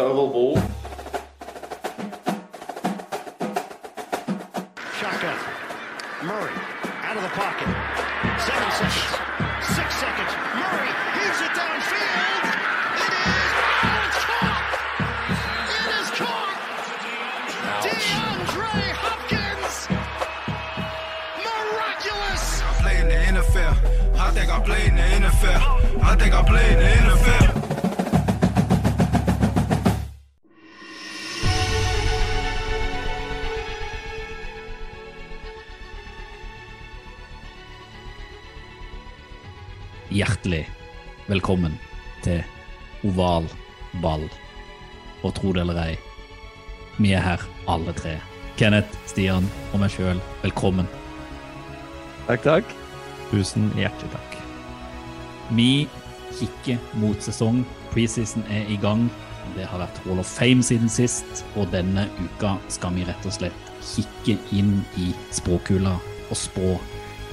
Oval ball. Shotgun. Murray out of the pocket. Seven seconds. Six seconds. Murray heaves it downfield. It is. Oh, it's caught. It is caught. DeAndre Hopkins. Miraculous. I play in the NFL. I think I play in the NFL. I think I play in the NFL. Hjertelig velkommen til oval ball. Og tro det eller ei, vi er her alle tre. Kenneth, Stian og meg sjøl, velkommen. Takk, takk. Tusen hjertelig takk. Vi kikker mot sesong. Preseason er i gang. Det har vært Hall of Fame siden sist, og denne uka skal vi rett og slett kikke inn i spåkula og spå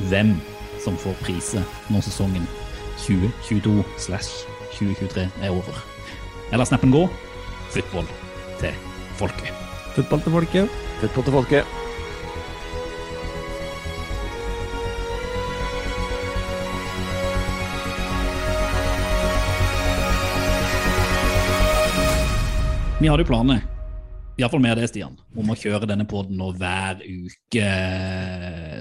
hvem som får priser når sesongen 2022 slash 2023 er over. Eller snappen gå football til folket. Football til folket. Football til folket. Vi hadde jo planer, iallfall med det, Stian, om å kjøre denne poden hver uke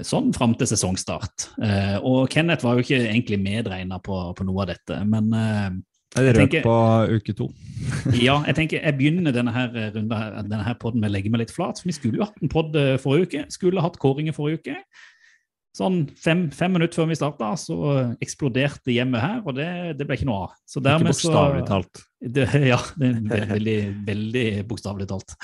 sånn fram til sesongstart. Eh, Og Kenneth var jo ikke egentlig medregna på, på noe av dette, men eh, Jeg Jeg røk på uke to. ja, jeg tenker jeg begynner denne her runde her- denne her podden med å legge meg litt flat. for Vi skulle jo hatt en podd eh, forrige uke, skulle hatt kåringer forrige uke. Sånn fem, fem minutter før vi starta, så eksploderte hjemmet her, og det, det ble ikke noe av. Så dermed ikke bokstavelig talt. det, ja, det er veldig, veldig bokstavelig talt.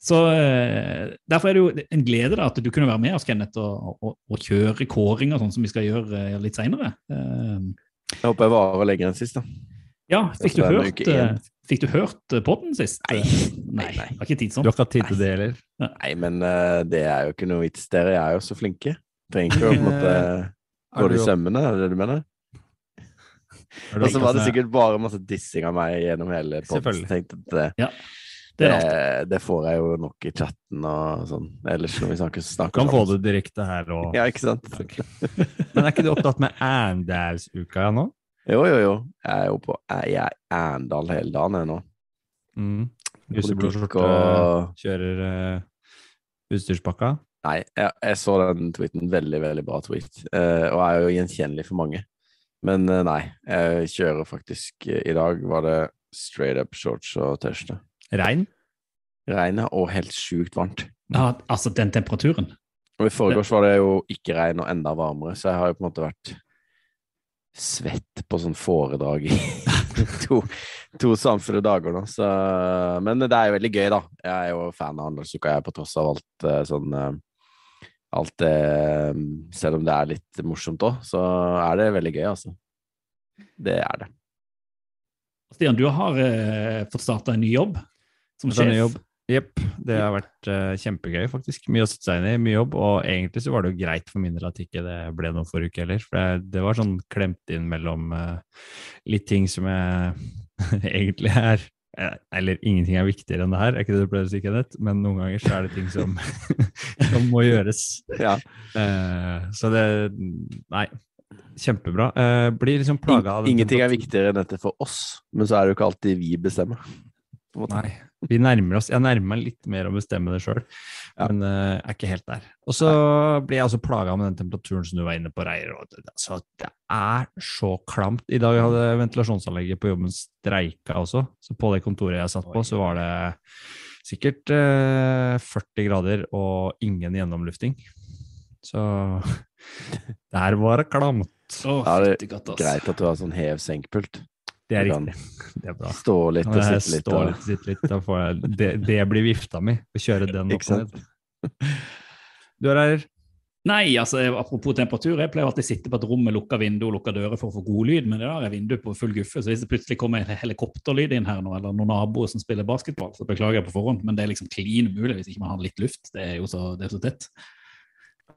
Så eh, Derfor er det jo en glede da, at du kunne være med oss, Kenneth, og, og, og kjøre kåringer sånn som vi skal gjøre eh, litt seinere. Jeg håper jeg varer lenger enn sist, da. ja, fikk du, er hørt, eh, fikk du hørt eh, podden sist? Nei. Nei, Nei, var ikke tid Du sånn. har ikke hatt tid til det heller. Nei, men uh, det er jo ikke noe vits. Dere er jo så flinke. Trenger ikke å på en måte gå det i sømmene, er det det du mener? Og så var det sikkert bare masse dissing av meg gjennom hele podden. Selvfølgelig. tenkte at det, er det, det får jeg jo nok i chatten og sånn. Ellers når vi snakker, snakker Kan få det direkte her òg. Ja, ikke sant? Men er ikke du opptatt med Arendalsuka ja, nå? Jo, jo, jo. Jeg er jo på Jeg er Arendal hele dagen, jeg nå. Mm. Lyseblå skjorte, og kjører uh, utstyrspakka. Nei, jeg, jeg så den tweeten. Veldig, veldig bra tweet. Uh, og er jo gjenkjennelig for mange. Men uh, nei, jeg kjører faktisk eh, I dag var det straight up shorts og T-skjorte. Regn? Regnet og helt sjukt varmt. Ja, altså den temperaturen. Og i forgårs var det jo ikke regn og enda varmere, så jeg har jo på en måte vært svett på sånn foredrag i to, to samfulle dager nå. Så, men det er jo veldig gøy, da. Jeg er jo fan av Arendalsuka, jeg, på tross av alt eh, sånn eh, Alt det Selv om det er litt morsomt òg, så er det veldig gøy, altså. Det er det. Stian, du har eh, fått starta en ny jobb som sjef. jobb. Jepp. Det har vært uh, kjempegøy, faktisk. Mye å sette seg inn i, mye jobb. Og egentlig så var det jo greit for min del at ikke det ble noe forrige uke heller. For det, det var sånn klemt inn mellom uh, litt ting som jeg egentlig er eh, Eller ingenting er viktigere enn det her, er ikke det du pleier å si, Kenneth? Men noen ganger så er det ting som, som må gjøres. Ja. Uh, så det Nei. Kjempebra. Uh, blir liksom plaga av det. Ingenting er viktigere enn dette for oss, men så er det jo ikke alltid vi bestemmer. På en måte. Nei. Vi nærmer oss, Jeg nærmer meg litt mer å bestemme det sjøl, Ja. men uh, er ikke helt der. Og så blir jeg også plaga med den temperaturen som du var inne på, Reier. og det- Altså, det er så klamt. I dag hadde ventilasjonsanlegget på jobben streika også, så på det kontoret jeg satt på, så var det sikkert uh, 40 grader og ingen gjennomlufting. Så der var det klamt. Oh, Ja, det er. Greit at du har sånn hev-senk-pult. Det er riktig. Det er bra. Stå litt og sitte litt. stå litt, sitte litt, da får jeg, det, det blir vifta mi. Å kjøre den opp og ned. Du er her. Nei, altså apropos temperatur, jeg pleier alltid å sitte på et rom med lukka vindu og lukka dører for å få god lyd, men det der er vindu på full guffe, så hvis det plutselig kommer en helikopterlyd inn her nå, eller noen naboer som spiller basketball, så beklager jeg på forhånd, men det er liksom klin umulig hvis ikke man har litt luft. Det er jo så, det er så tett.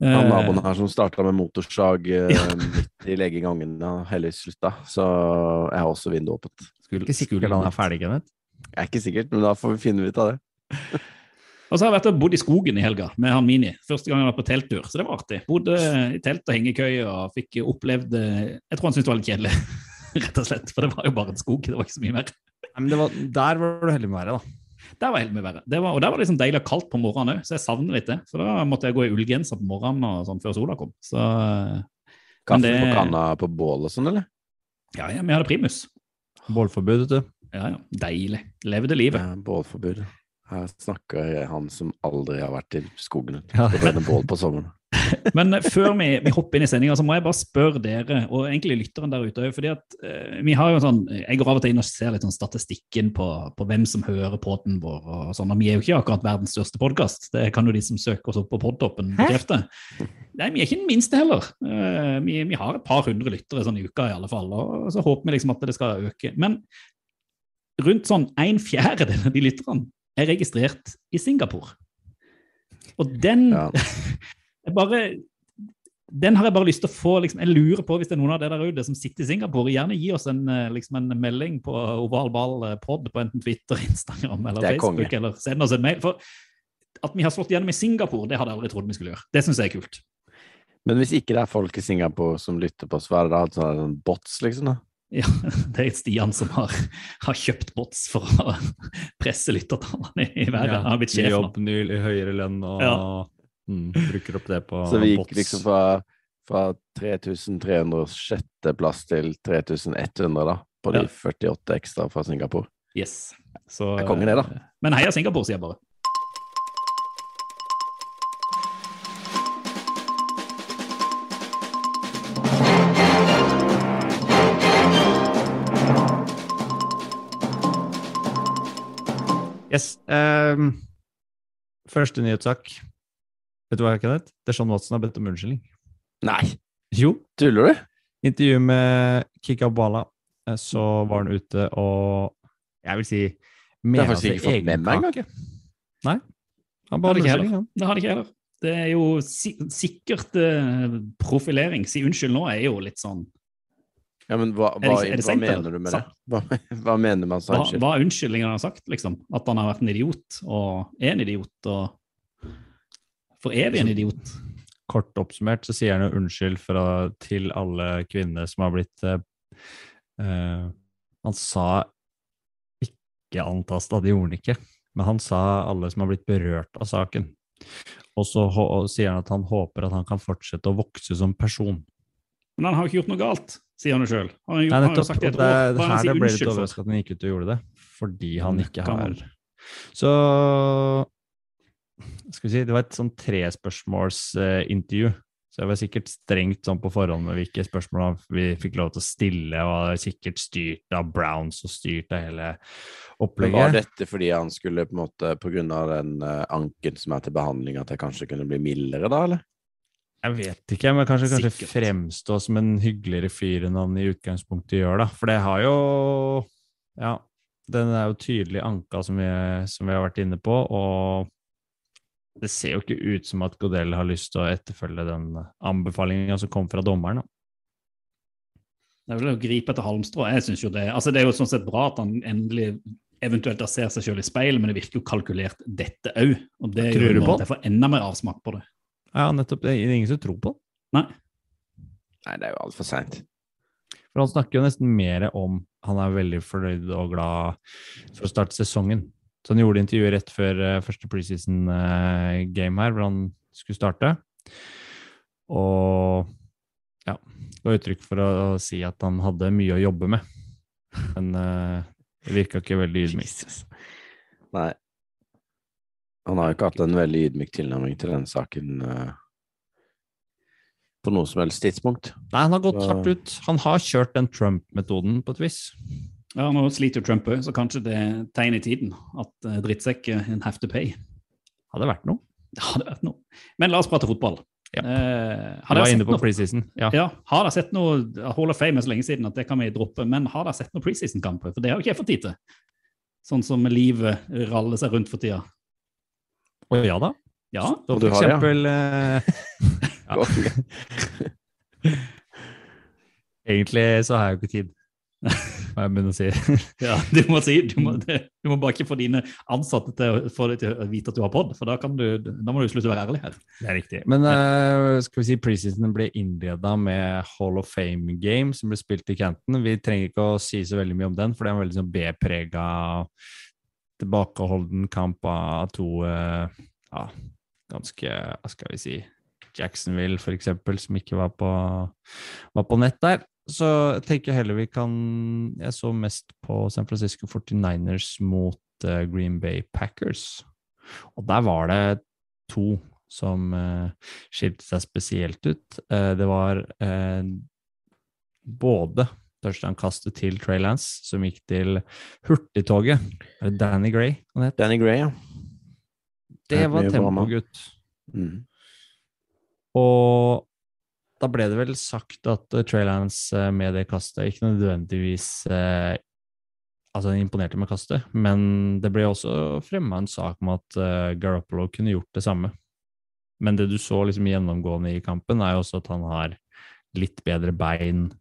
Han Eh, naboen her som starta med motorsag eh, midt i legegangen har heller slutta. Så jeg har også vinduet åpent. skulle- Ikke sikkert han er ferdig, Kenneth. Jeg er ikke sikkert, men da får vi finne ut av det. Og så har jeg vært og bodd i skogen i helga med han Mini. Første gang jeg var på telttur, så det var artig. Bodde i telt og hengekøye og fikk opplevd eh, Jeg tror han syntes det var litt kjedelig, rett og slett. For det var jo bare en skog, det var ikke så mye mer. Nei, men det var, der var du heldig med været, da. Der var helt mye verre. Det var, og der var det liksom deilig og kaldt på morgenen òg, så jeg savner litt det. Så da måtte jeg gå i ullgenser på morgenen og sånn før sola kom. Så Kaffe det- på kanna på bål og sånn, eller? ja, ja, vi hadde primus. Bålforbud, vet du. Ja, ja. Deilig. Levde livet. Ja, bålforbud. Her snakker han som aldri har vært i skogen Ja. og brenner bål på sommeren. Men eh, før vi, vi hopper inn i sendinga, så må jeg bare spørre dere, og egentlig lytteren der ute fordi at eh, vi har jo sånn Jeg går av og til inn og ser litt sånn statistikken på, på hvem som hører podden vår, og sånn. Og vi er jo ikke akkurat verdens største podkast, det kan jo de som søker oss opp på podtoppen bekrefte. Nei, vi er ikke den minste heller. Eh, vi, vi har et par hundre lyttere sånn i uka i alle fall, og så håper vi liksom at det skal øke. Men rundt sånn en fjerdedel av de lytterne er registrert i Singapore. Og den Ja. bare, den har jeg bare lyst til å få liksom, Jeg lurer på, hvis det er noen av dere der ute som sitter i Singapore, gjerne gi oss en, eh, liksom, en melding på Oval Ball eh, pod på enten Twitter, Instagram eller er Facebook, konge. eller send oss en mail. For at vi har slått gjennom i Singapore, det hadde jeg aldri trodd vi skulle gjøre. Det syns jeg er kult. Men hvis ikke det er folk i Singapore som lytter på oss, hva er det da? Sånn bots, liksom? da? Ja, det er Stian som har, har kjøpt bots for å presse lyttertallene i været. Han har blitt sjef nå. jobb, ny høyere lønn, og Ja. mm, bruker opp det på bots. Så vi gikk bots. liksom fra, fra 3306. plass til 3100, da. På de Ja. 48 ekstra fra Singapore. Yes. Så, Det er kongen, det, da. Men heia Singapore, sier jeg bare. Yes. Um, første nyhetssak. Vet du hva, Kenneth? Deshaun Watson har bedt om unnskyldning. Nei, Jo. tuller du? Intervju med Kika Bala, eh, så var han ute og Jeg vil si Det har faktisk ikke fått med meg engang. Nei. Han ba om unnskyldning. Det hadde ikke jeg heller. Det er jo si sikkert uh, profilering. Si unnskyld nå er jo litt sånn Ja, men hva, Er det er det hva mener du med det? Hva, hva mener man med at Hva, hva er unnskyldningen han har sagt, liksom? At han har vært en idiot, og er en idiot, og for evig en idiot. Kort oppsummert så sier han jo unnskyld fra, til alle kvinner som har blitt eh, eh, Han sa ikke antasta, det gjorde han ikke, men han sa alle som har blitt berørt av saken. Og så og sier han at han håper at han kan fortsette å vokse som person. Men han har jo ikke gjort noe galt, sier han jo sjøl. Han Nei, han har nettopp. sagt det år. det er her han det ble litt overraska at han gikk ut og gjorde det, fordi han ikke har. Så skal vi si, det var et sånn trespørsmålsintervju. Så jeg var sikkert strengt sånn på forhånd med hvilke spørsmål vi fikk lov til å stille, og det var sikkert styrt av Browns og styrt av hele opplegget. var dette fordi han skulle på en måte, på grunn av den eh, anken som er til behandling, at det kanskje kunne bli mildere da, eller? Jeg vet ikke, men kanskje, kanskje fremstå som en hyggeligere fyr enn han i utgangspunktet gjør, da. For det har jo Ja, den er jo tydelig anka, som vi, som vi har vært inne på, og det ser jo ikke ut som at Godell har lyst til å etterfølge den anbefalinga som kom fra dommeren. Da. Det er vel å gripe etter halmstrå. Jeg synes jo det, altså det er jo sånn sett bra at han endelig eventuelt ser seg selv i speil, men det virker jo kalkulert dette òg. Og det gjør at jeg får enda mer avsmak på det. Ja, nettopp. Det er ingen som tror på det. Nei. Nei, det er jo altfor seint. For han snakker jo nesten mer om han er veldig fornøyd og glad for å starte sesongen. Så han gjorde intervjuet rett før eh, første preseason-game her, hvor han skulle starte. Og ja, ga uttrykk for å, å si at han hadde mye å jobbe med. Men eh, det virka ikke veldig ydmykt. Nei. Han har jo ikke hatt en veldig ydmyk tilnærming til denne saken eh, på noe som helst tidspunkt. Nei, han har gått Så- hardt ut. Han har kjørt den Trump-metoden på et vis. Ja, Nå sliter jo Trump òg, så kanskje det er tegn i tiden at uh, drittsekk en have to pay. Hadde vært noe. Det hadde vært noe. Men la oss prate fotball. Ja. Eh, har dere inne sett på noe preseason. Ja. Ja, har sett noe Hall of Fame er så lenge siden at det kan vi droppe, men har dere sett noen preseason-kamper? For det har jo ikke jeg fått tid til. Sånn som livet raller seg rundt for tida. Og ja da. Ja, Og for har ja. eksempel eh, ja. Egentlig så har jeg jo ikke tid. hva jeg begynner å si. Ja, du må, si, du, må, du må bare ikke få dine ansatte til få til å vite at du har pod, for da, kan du, da må du slutte å være ærlig her. Det er riktig. Men uh, skal vi si preseason ble innleda med Hall of Fame Game, som ble spilt i Canton. Vi trenger ikke å si så veldig mye om den, for det er en veldig sånn B-prega, tilbakeholden kamp av to eh, ja, ganske Hva skal vi si Jacksonville, for eksempel, som ikke var på, var på nett der. Så jeg tenker heller vi kan Jeg så mest på San Francisco 49ers mot eh, Green Bay Packers. Og der var det to som uh, skilte seg spesielt ut. Eh, det var eh, både touchdown-kastet til Trey Lance, som gikk til hurtigtoget. Er det Danny Gray han het? Danny Gray, ja. Det var tempo, gutt. tempogutt. Mm. Og da ble det vel sagt at uh, Trey Lance eh, med det kastet ikke nødvendigvis eh, Altså, han imponerte med kastet, men det ble også fremma en sak om at eh, Garoppolo kunne gjort det samme. Men det du så liksom gjennomgående i kampen, er jo også at han har litt bedre bein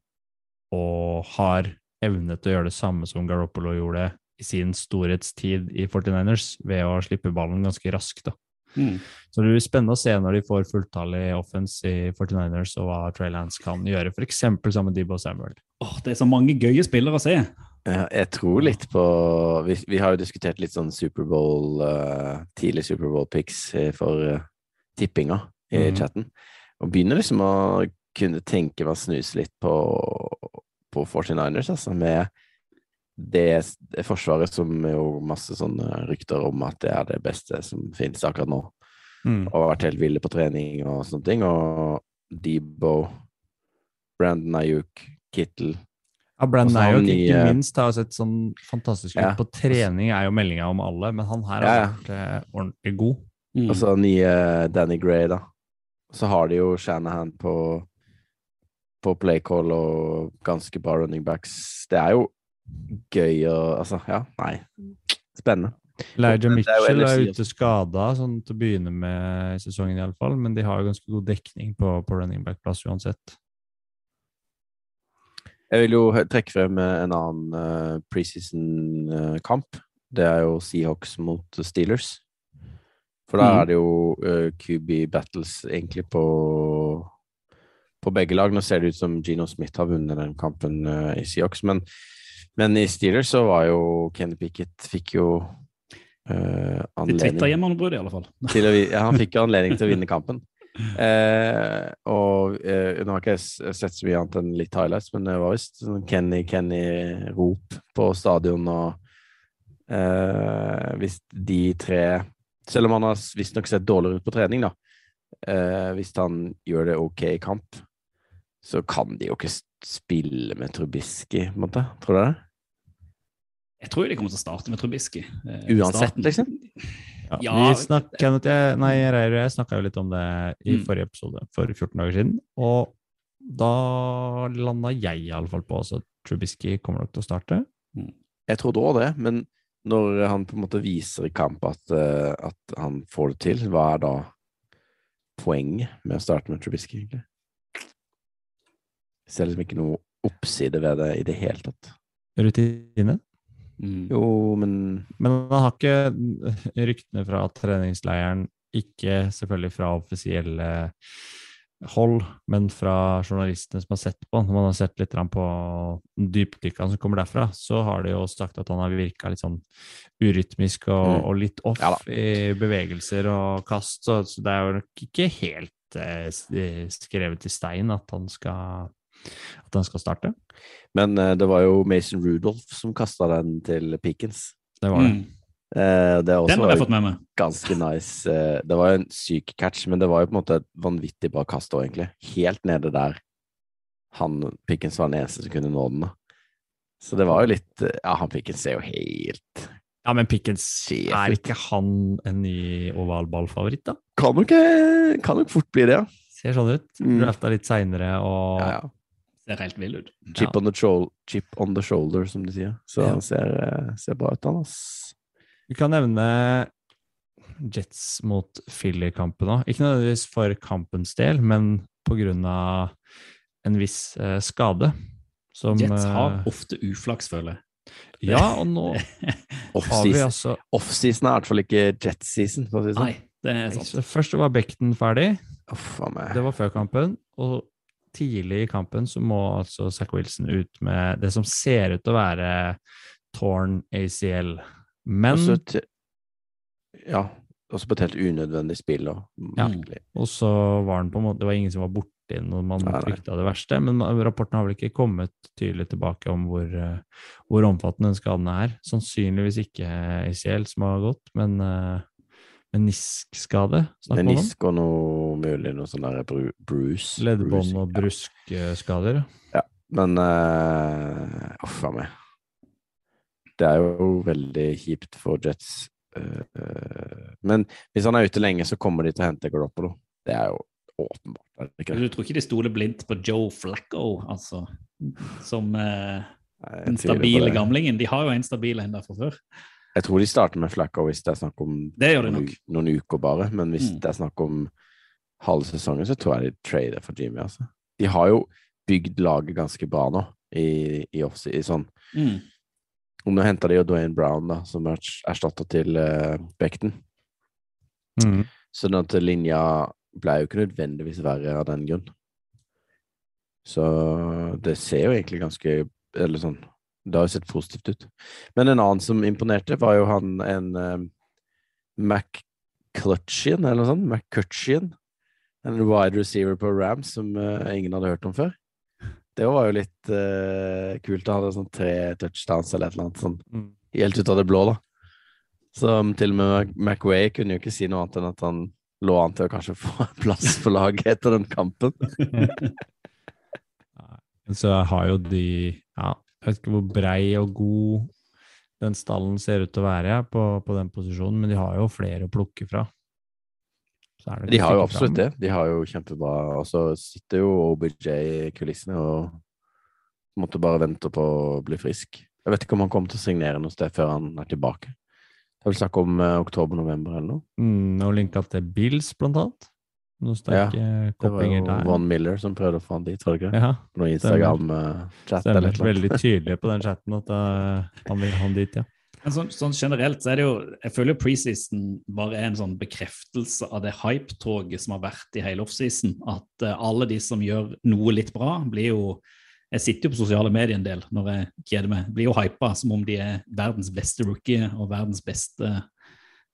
og har evne til å gjøre det samme som Garoppolo gjorde i sin storhetstid i 49ers, ved å slippe ballen ganske raskt. da. Så det blir spennende å se når de får fulltallig offense i 49ers, og hva Trey Lance kan gjøre, f.eks. sammen med Debo Samuel. Åh, det er så mange gøye spillere å se. Jeg tror litt på Vi, vi har jo diskutert litt sånn Superbowl uh, Tidlig Superbowl-pics for uh, tippinga i mm. chatten. Og begynner liksom å kunne tenke meg å snuse litt på, på 49ers, altså, med det, det forsvaret som er jo masse sånne rykter om at det er det beste som finnes akkurat nå. Mm. Og har vært helt ville på trening og sånne ting. Og Debo, Brandon Ayuk, Kittel Ja, Brandon Ayuk, ikke nye- minst, har sett sånn fantastisk ut Ja. på trening, er jo meldinga om alle, men han her har Ja, ja. vært eh, ordentlig god. Mm. Og så nye Danny Gray, da. Så har de jo Shanahan på, på playcall og ganske bra running backs. Det er jo gøy å Altså, ja, nei. Spennende. Elijah er Mitchell er ute skada sånn til å begynne med i sesongen, i alle fall, men de har jo ganske god dekning på, på running back-plass uansett. Jeg vil jo trekke frem eh, en annen uh, preseason-kamp. det er jo Seahawks mot Steelers. For da Mhm. er det jo uh, QB battles egentlig på på begge lag. Nå ser det ut som Gino Smith har vunnet den kampen uh, i Seahawks, men, men i Steelers så var jo Kenny Pickett fikk jo uh, anledning brød, i alle fall. til å, ja, han fikk jo anledning til å vinne kampen. Uh, og nå har ikke jeg sett så mye annet enn litt highlights, men det var visst sånn Kenny Kenny-rop på stadion, og hvis de tre Selv om han har visstnok sett dårligere ut på trening, da. Eh, hvis han gjør det ok i kamp, så kan de jo ikke spille med Trubisky, på en måte. Tror du det? Jeg tror de kommer til å starte med Trubisky. eh, Uansett, starten. liksom? Ja, Ja, vi snakket, Kenneth, jeg, nei, Reir og jeg snakka jo litt om det i Mm. forrige episode for 14 dager siden, og da landa jeg iallfall på at Trubisky kommer nok til å starte. Jeg trodde òg det, men når han på en måte viser i kamp at, eh, at han får det til, hva er da poenget med å starte med Trubisky, egentlig? Ser liksom ikke noe oppside ved det i det hele tatt. Rutine. Mm. Jo, men Men man har ikke ryktene fra treningsleiren, ikke selvfølgelig fra offisielle hold, men fra journalistene som har sett på. Når man har sett litt på dypdykkene som kommer derfra, så har de jo sagt at han har virka litt sånn urytmisk og, Mm. og litt off Ja i bevegelser og kast, så, så det er jo nok ikke helt eh, eh, skrevet i stein at han skal, at den skal starte. Men uh, det var jo Mason Rudolph som kasta den til Pickens. Det var det. Mm. Uh, det også Den har jeg fått med meg. ganske nice. Uh, det var jo en syk catch, men det var jo på en måte et vanvittig bra kast òg, egentlig. Helt nede der han Pickens var den eneste som kunne nå den. Så det var jo litt Ja, han Pickens er jo helt Ja, men Pickens, er ikke han en ny ovalballfavoritt, da? Kan nok, kan nok fort bli det, ja. Ser sånn ut. Mm. Drafta litt seinere og ja, ja. Ser helt vill ut. Chip, on the chip on the shoulder, som de sier. Så Ja. han ser, eh, ser bra ut, han, ass. Vi kan nevne Jets mot Philly-kampen òg. Ikke nødvendigvis for kampens del, men på grunn av en viss eh, skade. Som, Jets har eh, ofte uflaks, føler jeg. Ja, og nå har vi Offseason altså Offseason er i hvert fall ikke jetseason. si sånn. Nei, det er sant. Først var Bekten ferdig, Oh, det var før kampen. Og tidlig i kampen så må altså Zack Wilson ut med det som ser ut til å være torn ACL. Men Også et, ja, også på et helt unødvendig spill. Og, Ja. Og så var han på en måte Det var ingen som var borti når man frykta det verste. Men rapporten har vel ikke kommet tydelig tilbake om hvor, eh, hvor omfattende den skaden er. Sannsynligvis ikke ACL som har gått, men uh, meniskskade. Menisk og noe mulig, noe sånn der bru, bruce. Leddbånd og bruskeskader? Ja. ja. Men uh, uff a meg. Det er jo veldig kjipt for Jets. Uh, eh, men hvis han er ute lenge, så kommer de til å hente Garoppolo. Det er jo åpenbart. Er ikke Du tror ikke de stoler blindt på Joe Flacco, altså? Som uh, Nei, den stabile gamlingen. De har jo en stabil en der fra før. Jeg tror de starter med Flacco hvis det er snakk om Det gjør de noen, nok. noen uker bare. Men hvis Mm. det er snakk om halve sesongen, så tror jeg de trader for Jimmy. Altså. De har jo bygd laget ganske bra nå, i, i, i sånn Mm. Om Nå henta de jo Dwayne Brown, da, som er erstatter til uh, Becton. Mm. Sånn at linja ble jo ikke nødvendigvis verre av den grunn. Så det ser jo egentlig ganske Eller sånn Det har jo sett positivt ut. Men en annen som imponerte, var jo han en uh, McClutchian, eller noe sånt. McCutchian. En wide receiver på Rams som uh, ingen hadde hørt om før. Det var jo litt uh, kult. Han hadde sånn tre touchdowns eller et eller annet sånn Mm. helt ut av det blå, da. Så um, til og med McWay kunne jo ikke si noe annet enn at han lå an til å kanskje få plass på laget etter den kampen. Så har jo de ja, Jeg vet ikke hvor brei og god den stallen ser ut til å være på, på den posisjonen, men de har jo flere å plukke fra. Så det De har jo absolutt det. De har jo kjempebra Og så sitter jo OBJ i kulissene og måtte bare vente på å bli frisk. Jeg vet ikke om han kommer til å signere noe sted før han er tilbake. Det er vel snakk om eh, oktober-november eller noe. Mm, og linka til Bills, blant annet. Noen sterke Det var jo. Von Miller som prøvde å få han dit, var det ikke? Ja, noe Instagram-chat eller stemmer. Veldig tydelig på den chatten at uh, han vil ha han dit, ja. Men sånn, sånn generelt så er det jo Jeg føler jo preseason bare er en sånn bekreftelse av det hype-toget som har vært i hele offseason. At uh, alle de som gjør noe litt bra, blir jo Jeg sitter jo på sosiale medier en del når jeg kjeder meg. Blir jo hypa som om de er verdens beste rookie og verdens beste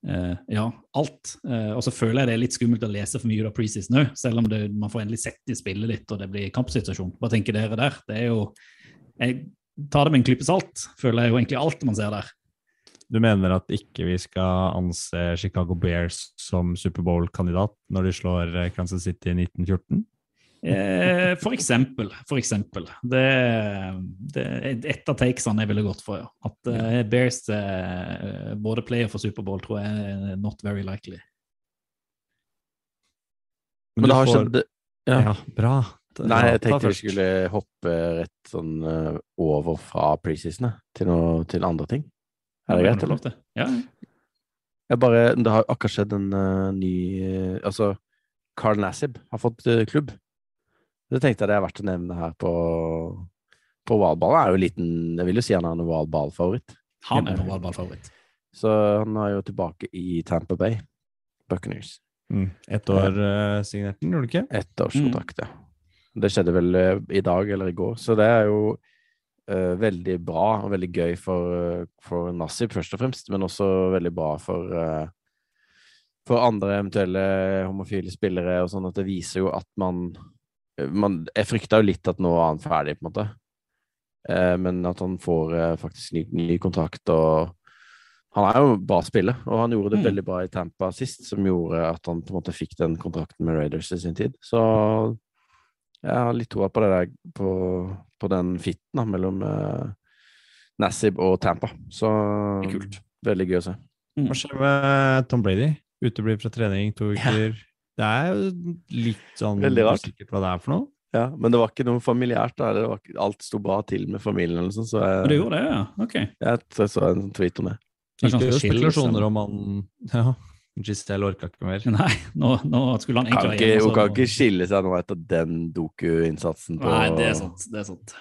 eh, Ja, alt. Uh, og så føler jeg det er litt skummelt å lese for mye av preseason òg, selv om det, man får endelig sett i spillet litt og det blir kampsituasjon. Hva tenker dere der? Det er jo Jeg tar det med en klype salt, føler jeg jo egentlig alt man ser der. Du mener at ikke vi skal anse Chicago Bears som Superbowl-kandidat når de slår eh, Kansas City i 1914? Eh, for eksempel. For eksempel. Det, det er et av takesene jeg ville gått for, ja. At eh, Bears eh, både player for Superbowl tror jeg er not very likely. Men Men det har får- skjedd Ja, ja. bra. Nei, jeg tenkte vi skulle hoppe rett sånn eh, over fra preseasonet til, noe- til andre ting. Er det greit, eller? Ja, Jeg bare, det har akkurat skjedd en uh, ny uh, Altså, Carl Nassib har fått uh, klubb. Det tenkte jeg det er verdt å nevne her på På ovalball. Er jo liten Jeg vil jo si han er en ovalballfavoritt. han er en ovalballfavoritt. Så han er jo tilbake i Tampa Bay. Buccaneers. Mm. Ett år uh, signerte den, gjorde du ikke? Ettårskontrakt, ja. Det skjedde vel eh, i dag eller i går, så det er jo uh, veldig bra og veldig gøy for, eh, for Nassib, først og fremst, men også veldig bra for eh, for andre eventuelle homofile spillere og sånn, at det viser jo at man, man Jeg frykta jo litt at nå er han ferdig, på en måte, Eh, men at han får eh, faktisk ny, ny kontrakt og Han er jo bra spiller, og han gjorde det Mm. veldig bra i Tampa sist, som gjorde at han på en måte fikk den kontrakten med Raiders i sin tid. Så jeg har litt troa på det der, på, på den fitten da, mellom eh, Nassib og Tampa. Så kult. veldig gøy å se. Hva skjer med Tom Brady? Uteblir fra trening to uker. uker. Det er jo litt sånn Veldig rart. usikkert hva det er for noe. Ja, Men det var ikke noe familiært. da, det var, ikke- Alt sto bra til med familien. eller sånn, så jeg, du gjorde det, ja? Ok. jeg, jeg så en sånn tweet om det. Det er kanskje skilles, spekulasjoner om han Ja, Giselle orka ikke mer. Nei, nå, nå skulle han egentlig ikke, hjemme, hun kan ikke skille seg nå etter den doku-innsatsen på Nei, det er sant. Det er sant.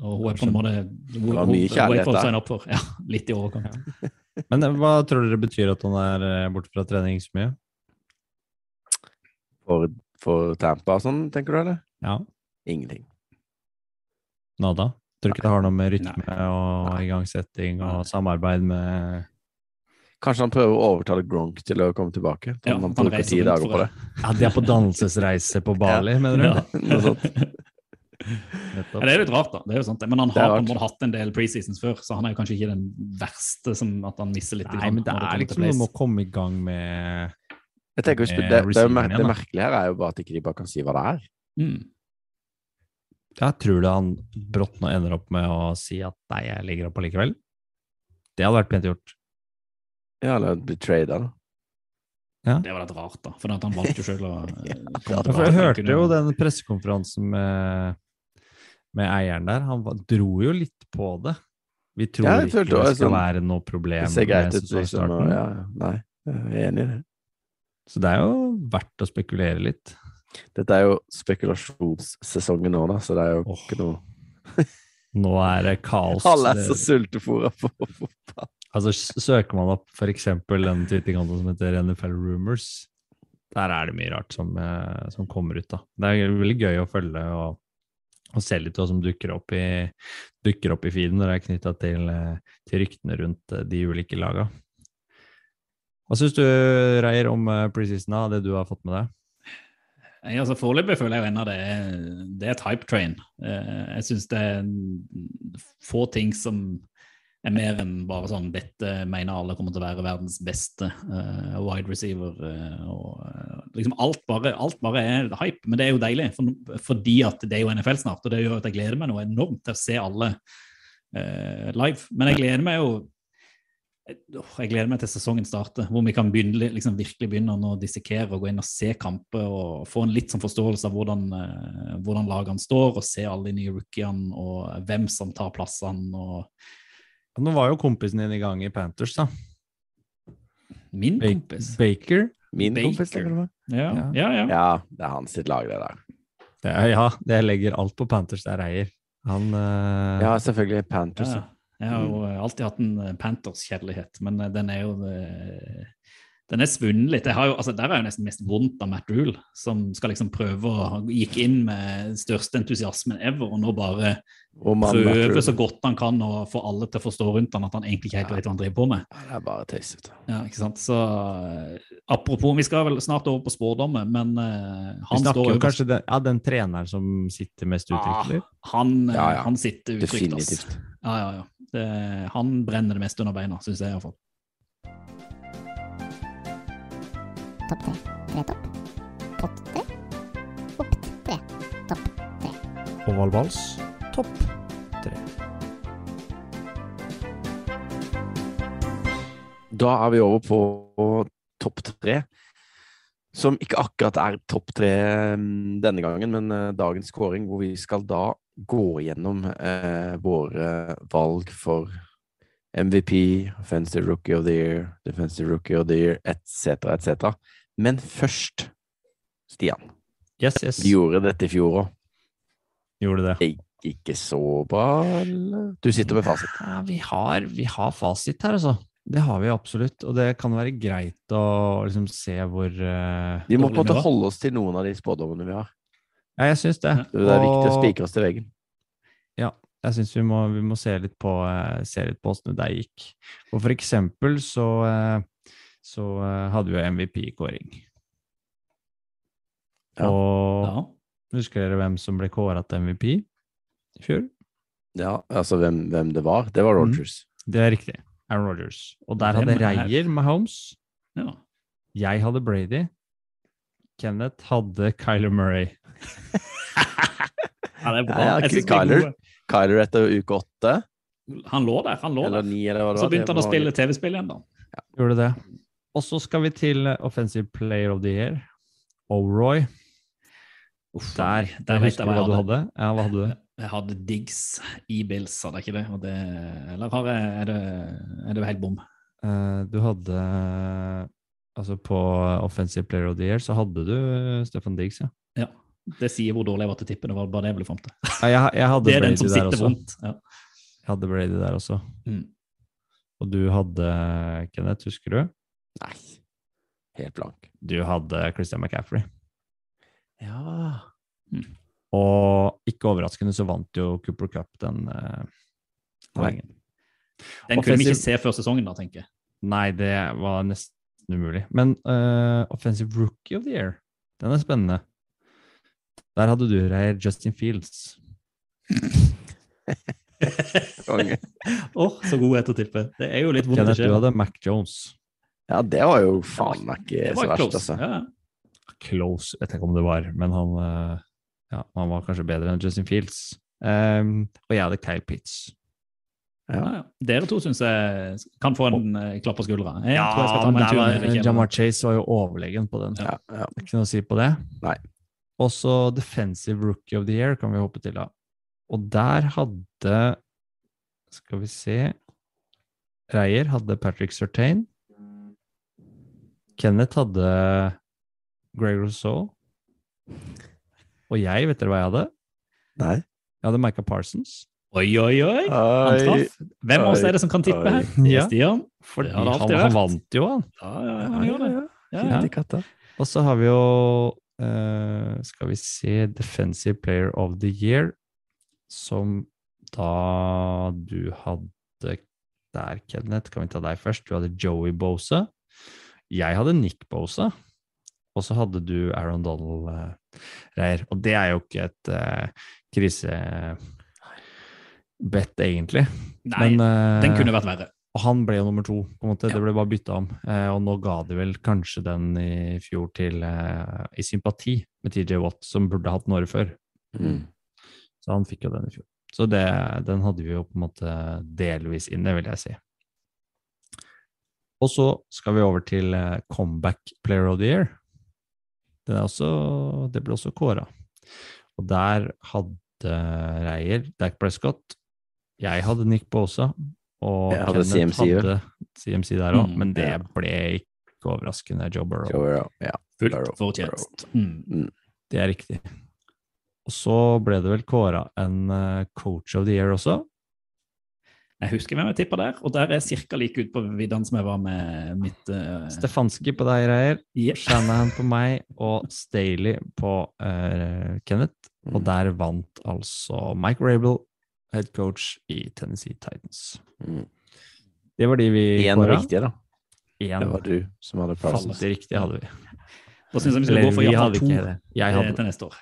Og hun er på en måte hun, har hun, mye kjærlighet er der. Ja, litt i overkant. Men hva tror dere betyr at han er eh, borte fra trening så mye? For, for Tampa og sånn, tenker du, eller? Ja, Ingenting. nada. Tror du ikke det har noe med rytme Nei. og igangsetting og samarbeid med Kanskje han prøver å overtale Gronk til å komme tilbake? Ja, han bruker reiser ti dager på det. Ja, de er på dannelsesreise på Bali, mener du? Ja. Noe sånt. Ja, det er litt rart, da. Det er jo sant. Men han har på en måte hatt en del preseasons før, så han er jo kanskje ikke den verste som at han mister litt. Nei, men det er liksom noe med å komme i gang med Jeg tenker, det, det, det, det merkelige her er jo bare at ikke de bare kan si hva det er. Mm. Jeg tror det han brått nå ender opp med å si at nei, jeg ligger opp allikevel? Det hadde vært pent gjort. Ja, eller bli trada, da. Det var litt rart, da. For at han valgte jo selv å eh, Ja, for jeg hørte jo den pressekonferansen med, med eieren der. Han dro jo litt på det. Vi tror Ja, ikke det skal sånn- være noe problem Det ser greit ut, liksom. Ja, ja. nei, jeg er enig i det. Så det er jo verdt å spekulere litt. Dette er jo spekulasjonssesongen nå, da, så det er jo oh. ikke noe Nå er det kaos. Alle er så Det- sultefòra på fotball. Altså, søker man opp eksempel den Twitter-kontoen som heter NFL Rumors, der er det mye rart som, eh, som kommer ut, da. Det er veldig gøy å følge og, og se litt hva som dukker opp i, dukker opp i feeden når det er knytta til, eh, til ryktene rundt eh, de ulike laga. Hva syns du, Reier, om eh, preseason, da, det du har fått med deg? Nei, altså Foreløpig føler jeg ennå det, er- det er et hype train. Eh, Jeg syns det er få ting som er mer enn bare sånn Dette mener alle kommer til å være verdens beste uh, wide receiver. Uh, og uh, liksom alt bare, alt bare er hype, men det er jo deilig. For, fordi at det er jo NFL snart, og det gjør at jeg gleder meg noe enormt til å se alle live. Men jeg gleder meg jo Jeg gleder meg til sesongen starter, hvor vi kan begynne, liksom virkelig begynne å dissekere og gå inn og se kamper og få en litt sånn forståelse av hvordan, eh, hvordan lagene står, og se alle de nye rookiene og hvem som tar plassene. og Nå var jo kompisen din i gang i Panthers, da. Min Ba- kompis. Baker. Min Baker. kompis, tenker du på? Ja, Ja. ja. ja. Ja, det er hans sitt lag, det der. Det er, ja, det legger alt på Panthers der, Reier. Han uh... Ja, selvfølgelig. Panthers. Ja. Jeg har jo eh, alltid hatt en eh, Panthers-kjærlighet, men eh, den er jo Den er svunnet litt. Jo, altså, der er jo nesten mest vondt av Matt Rule, som skal liksom prøve å Gikk inn med største entusiasmen ever, og nå bare prøver så godt han kan å få alle til å forstå rundt han at han egentlig ikke helt vet hva han driver på med. Ja, Det er bare tøyset. Ja, ikke sant? Så Apropos, vi skal vel snart over på spådommer, men uh, han står jo kanskje den, ja, den treneren som sitter mest uttrykkelig. Han, eh, Ja, ja. han sitter ass. Definitivt. Ja, ja, ja. Det, han brenner det meste under beina, syns jeg iallfall. Topp tre. Tre topp. Pott tre. Opp tre. Topp tre. Ovalvals, topp tre. Da er vi over på topp tre. Som ikke akkurat er topp tre mm, denne gangen, men eh, dagens kåring, hvor vi skal da gå gjennom eh, våre valg for MVP, Offensive Rookie of the Year, Defensive Rookie of the Year, etc., etc. Men først, Stian. Yes, yes. Vi gjorde dette i fjor òg. Gjorde det. Ikke så bra, eller? Du sitter med fasit. Ja, vi, har, vi har fasit her, altså. Det har vi absolutt. Og det kan være greit å liksom se hvor uh, Vi må på en måte holde oss til noen av de spådommene vi har. Ja, jeg syns det. Det er viktig å spikre oss til veggen. Ja, Jeg syns vi, vi må se litt på eh, se litt på åssen det gikk. Og for eksempel så, eh, så eh, hadde vi jo MVP-kåring. Ja. Og Ja. husker dere hvem som ble kåra til MVP i fjor? Ja, altså hvem, hvem det var. Det var Mm. Det er riktig. Aaron Rodgers. Og der hadde er- Reier Mahomes. ja. Jeg hadde Brady. Kenneth hadde Kyler Murray. Ja, det er bra. Ja, er Kyler. Kyler etter uke åtte, Han lå der. han lå eller der. ni, eller hva det Så begynte han å spille TV-spill igjen, da. Gjorde det. Og så skal vi til eh, Offensive Player of the Year. O'Roy. Uff, Der, der jeg vet husker jeg hva du hadde? Ja, hva hadde du? Jeg hadde Diggs i Bills, hadde jeg ikke det? Og det eller har jeg, er, det, er det helt bom? Uh, du hadde Altså, på Offensive Player of the Year så hadde du eh, Stefan Diggs, ja. Ja. Det sier hvor dårlig jeg var til å tippe. Det var bare det jeg ble fram til. Ja, jeg, jeg hadde Det er den som sitter vondt. Ja. Jeg hadde Brady der også. Mm. Og du hadde Kenneth, husker du? Nei. Helt blank. Du hadde Christian McCaffrey. Ja Og ikke overraskende så vant jo Cooper Cup den uh, poengen. Den kunne vi ikke se før sesongen, da, tenker jeg. Nei, det var nesten umulig. Men uh, Offensive Rookie of the Year, den er spennende. Der hadde du Reier Justin Fields. Konge. oh, så god jeg til å tippe. Det er jo litt vondt å skje. du hadde Mac Jones. Ja, det var jo faen meg ikke så verst, close. altså. Ja. Close, vet jeg ikke om det var, men han, eh, ja, han var kanskje bedre enn Justin Fields. Um, og jeg hadde Kyle Pitts. Ja, ja. Dere to syns jeg kan få en eh, klapp på skuldra. Jeg tror jeg skal ta meg en tur var- ned i kjelleren. Jamar Chase var jo overlegen på den. Ja, ja. Ikke noe å si på det. Nei. Også Defensive Rookie of the Year kan vi hoppe til, da. Og der hadde Skal vi se Reier hadde Patrick Surtain. Kenneth hadde Greg Rousseau. Og jeg, vet dere hva jeg hadde? Nei. Jeg hadde Micah Parsons. Oi, oi, oi! Oi. Hvem av oss er det som kan tippe her? Ja. Stian. Fordi Det har det han, alltid han vært. vant jo, han. Ja, ja, ja, han det. Ja, Ja. Og så har vi jo uh, Skal vi se Defensive Player of the Year, som da du hadde der, Kenneth. Kan vi ta deg først? Du hadde Joey Bosa. Jeg hadde Nick Bosa. Og så hadde du Aaron Donald eh, Reier. Og det er jo ikke et eh, krisebett, egentlig. Nei, Men, uh, den kunne vært verre. og han ble jo nummer to, på en måte. Ja. Det ble bare bytta om. Uh, og nå ga de vel kanskje den i fjor til uh, i sympati med TJ Watt, som burde hatt den året før. Mm. Så han fikk jo den i fjor. Så det, den hadde vi jo på en måte delvis inne, vil jeg si. Og så skal vi over til eh, Comeback Player of the Year. Den er også, det ble også kåra. Og der hadde Reier Dak Prescott. Jeg hadde Nick Bosa. Og Jeg hadde Kenneth CMC, hadde CMC der òg, Mm, men det ja. ble ikke overraskende Joe Burrow. Joe Burrow, Ja. Fullt fortjent. Mm. Det er riktig. Og så ble det vel kåra en eh, Coach of the Year også. Jeg husker hvem jeg tippa der, og der er jeg ca. like ute på viddene som jeg var med mitt uh, Stefanski på deg, Reier. Shanahan på meg og Staley på uh, Kenneth. Og Mm. der vant altså Mike Rabel, head coach i Tennessee Titans. Mm. Det var de vi Én kåra. riktig, da. En. Det var du som hadde Parsons. falte riktig, hadde vi. Da syns jeg vi skal Eller gå for iallfall to ikke det. Jeg eh, hadde til neste år.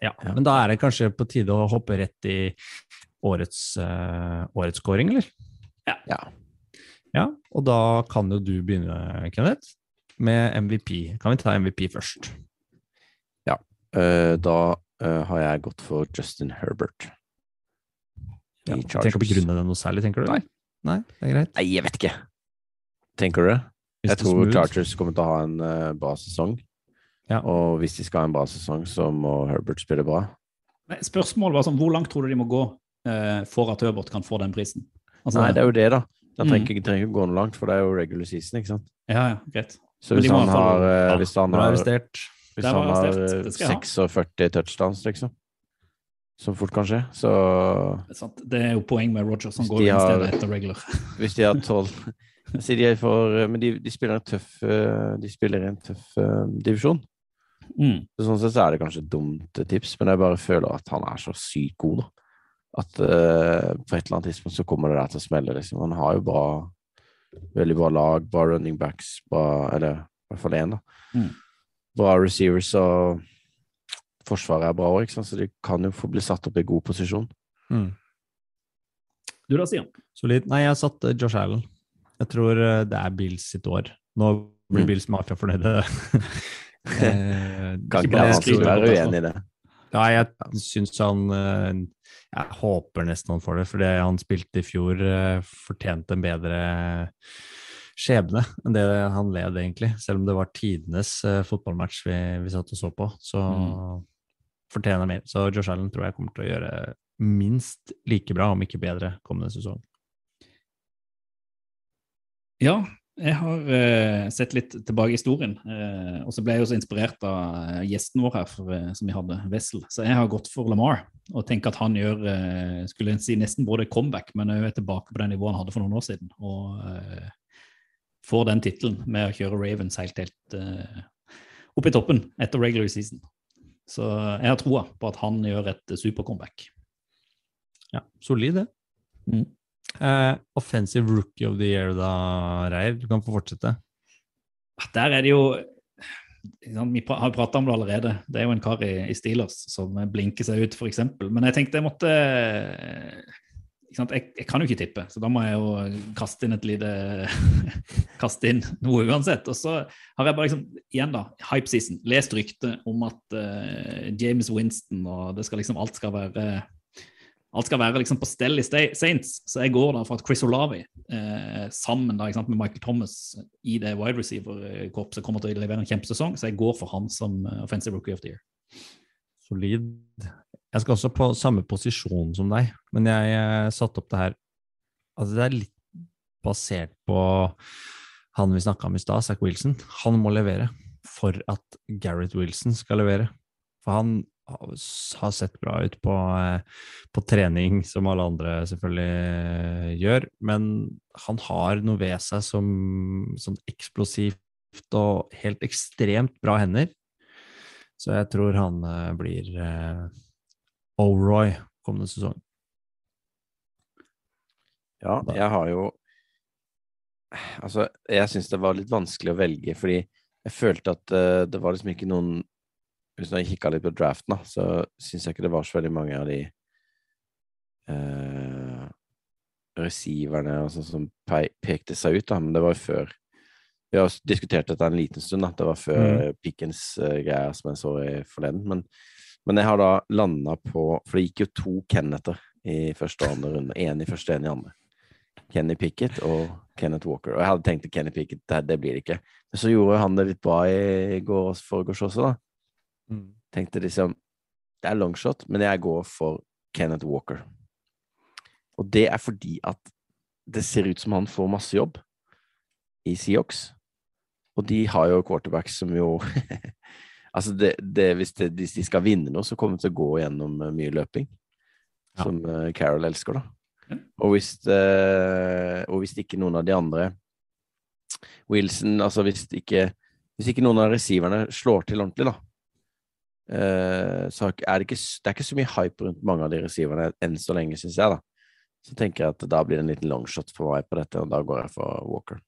Ja, Ja. Men da er det kanskje på tide å hoppe rett i årets, uh, årets scoring, eller? Ja. Ja, og da kan jo du begynne, Kenneth, med MVP. Kan vi ta MVP først? Eh, da uh, har jeg gått for Justin Herbert. Ja, I du trenger ikke å begrunne det noe særlig, tenker du? Nei. Nei, det er greit. Nei, jeg vet ikke. Tenker du det? Jeg tror smooth. Chargers kommer til å ha en uh, bra sesong. Ja. Og hvis de skal ha en bra sesong, så må Herbert spille bra. Nei, Spørsmålet var sånn, hvor langt tror du de må gå uh, for at Herbert kan få den prisen? Altså, Nei, det er jo det, da. Da Mm. trenger ikke gå noe langt, for det er jo regular season, ikke sant. Ja, ja, greit. Så hvis han har, eh, Ja, hvis han har, hvis han har arrestert. eh, Det skal jeg ha. 46 touchdowns, liksom, som fort kan skje, så Det er, det er jo poeng med Rogers som går i har- stedet etter regular. Hvis de har tolv de for, Men de, de spiller en tøff eh, De spiller en tøff uh, divisjon. Mm. Sånn sett så er det kanskje et dumt eh, tips, men jeg bare føler at han er så sykt god, da. At uh, på et eller annet tidspunkt så kommer det der til å smelle, liksom. Han har jo bra Veldig bra lag, bra running backs, bra Eller i hvert fall én, da. Mm. Bra receivers og Forsvaret er bra òg, så de kan jo få bli satt opp i god posisjon. Mm. Du da, Stian? Solid. Nei, jeg satte Josh Allen. Jeg tror eh, det er Bills sitt år. Nå blir Mm. Bills Mafia fornøyde. Eh, Kan ikke være uenig i det. Nei, jeg syns han eh, Jeg håper nesten han får det, for det han spilte i fjor, eh, fortjente en bedre skjebne enn det han led, egentlig. Selv om det var tidenes eh, fotballmatch vi, vi satt og så på, så Mm. Fortjener mer. Så Josh Allen tror jeg kommer til å gjøre minst like bra, om ikke bedre, kommende sesong. Ja, Jeg har uh, sett litt tilbake i historien, Uh, og så ble jeg også inspirert av eh, gjesten vår her for, uh, som vi hadde, Wessel. Så jeg har gått for Lamar og tenker at han gjør skulle jeg si nesten både comeback, men òg tilbake på det nivået han hadde for noen år siden. Og får den tittelen med å kjøre Ravens helt, helt opp i toppen etter regular season. Så jeg har troa på at han gjør et super-comeback. Ja, solid, det. Mm. Uh, offensive rookie of the year, da, Reier. Du kan få fortsette. Der er det jo Vi har prata om det allerede. Det er jo en kar i, i Steelers som blinker seg ut, f.eks. Men jeg tenkte jeg måtte jeg, jeg kan jo ikke tippe, så da må jeg jo kaste inn et lite Kaste inn noe uansett. Og så har jeg bare liksom, igjen da, hype season, lest ryktet om at uh, James Winston og det skal liksom alt skal være Alt skal være liksom på stell i Saints, så jeg går da for at Chris Olavi eh, sammen da, ikke sant, med Michael Thomas i det wide receiver-korpset kommer til å levere en kjempesesong, så jeg går for han som eh, offensive rookie of the year. Solid. Jeg skal også på samme posisjon som deg, men jeg eh, satte opp det her Altså, det er litt basert på han vi snakka om i stad, Zack Wilson. Han må levere for at Gareth Wilson skal levere. For han har sett bra ut på, eh, på trening, som alle andre selvfølgelig eh, gjør, men han har noe ved seg som som eksplosivt og helt ekstremt bra hender. Så jeg tror han blir O'Roy kommende sesong. Ja, jeg har jo Altså, jeg syns det var litt vanskelig å velge, fordi jeg følte at uh, det var liksom ikke noen Hvis jeg kikka litt på draften, da, så syns jeg ikke det var så veldig mange av de eh, receiverne sånn som pe pekte seg ut, da, men det var jo før Vi har diskutert dette en liten stund, at Det var før Pickens-greier som jeg så i forleden. Men, men jeg har da landa på For det gikk jo to Kenneter i første og andre runde. Én i første, én i andre. Kenny Pickett og Kenneth Walker. Og jeg hadde tenkt at Kenny Pickett, det, det blir det ikke. Men så gjorde han det litt bra i går og foregårs også, da. Tenkte liksom Det er longshot, men jeg går for Kenneth Walker. Og det er fordi at det ser ut som han får masse jobb i Seahawks. Og de har jo quarterbacks som jo Altså, det, det, hvis, det, hvis de skal vinne noe, så kommer de til å gå gjennom eh, mye løping. Ja. Som eh, Carol elsker, da. Ja. Og hvis, eh, og hvis ikke noen av de andre Wilson, altså hvis ikke Hvis ikke noen av receiverne slår til ordentlig, da, så er det, ikke, det er ikke så mye hype rundt mange av de receiverne enn så lenge, syns jeg, da. Så tenker jeg at da blir det en liten longshot for meg på dette, og da går jeg for Walker.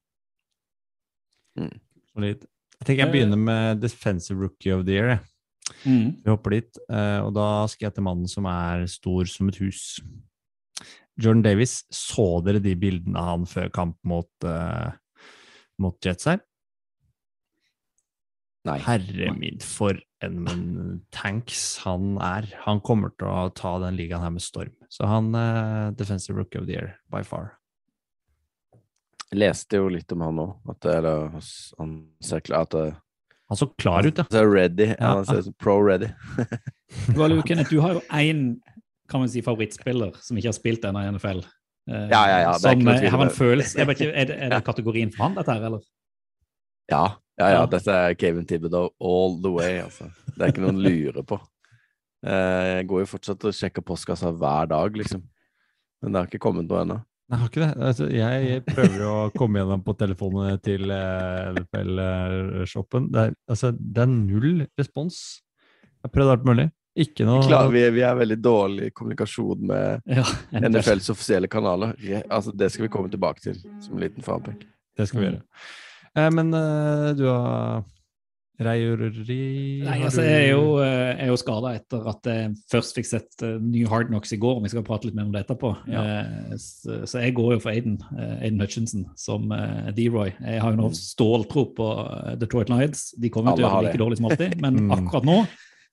Solid. Jeg tenker jeg begynner med Defensive Rookie of the Year. Mm. Vi hopper dit, eh, og da skal jeg til mannen som er stor som et hus. Jordan Davis, så dere de bildene av han før kamp mot, uh, mot Jets her? Nei. Herre min, for en men, tanks han er. Han kommer til å ta den ligaen her med storm. Så han uh, Defensive Rookie of the Year, by far. Leste jo litt om han òg, at eller, han ser klar at det- Han så klar ut, ja. Han ser ready. Ja. Han ser ut pro-ready. Du, Kenneth, du har jo én kan man si, favorittspiller som ikke har spilt ennå i NFL. eh, Ja, ja, ja, det er ikke Som noe eh, har en følelse jeg vet ikke, Er det, er det kategorien for han, dette her, eller? Ja, ja, ja. Ja. Dette er Kevin Tibbedow all the way, altså. Det er ikke noen lure på. Eh, Jeg går jo fortsatt og sjekker postkassa hver dag, liksom. Men det har ikke kommet noe ennå. Nei, jeg har ikke det. Altså, jeg prøver jo å komme gjennom på telefonene til eh, NFL-shoppen. Det, altså, det er null respons. Jeg har prøvd alt mulig. Ikke noe Klar, vi, vi er veldig dårlig i kommunikasjon med Ja, NFLs offisielle kanaler. Altså, det skal vi komme tilbake til som en liten fanpek. Det skal vi gjøre. Eh, men eh, du har Reiuri Nei, altså, jeg er jo, eh, jeg er jo skada etter at jeg først fikk sett eh, ny Hard Knocks i går. Vi skal prate litt mer om det etterpå. Ja. Eh, Så, så jeg går jo for Aiden, Aiden Hutchinson som D-Roy. Jeg har jo nå ståltro på Detroit Lions. De kommer til å gjøre det like dårlig som alltid, men Mm. akkurat nå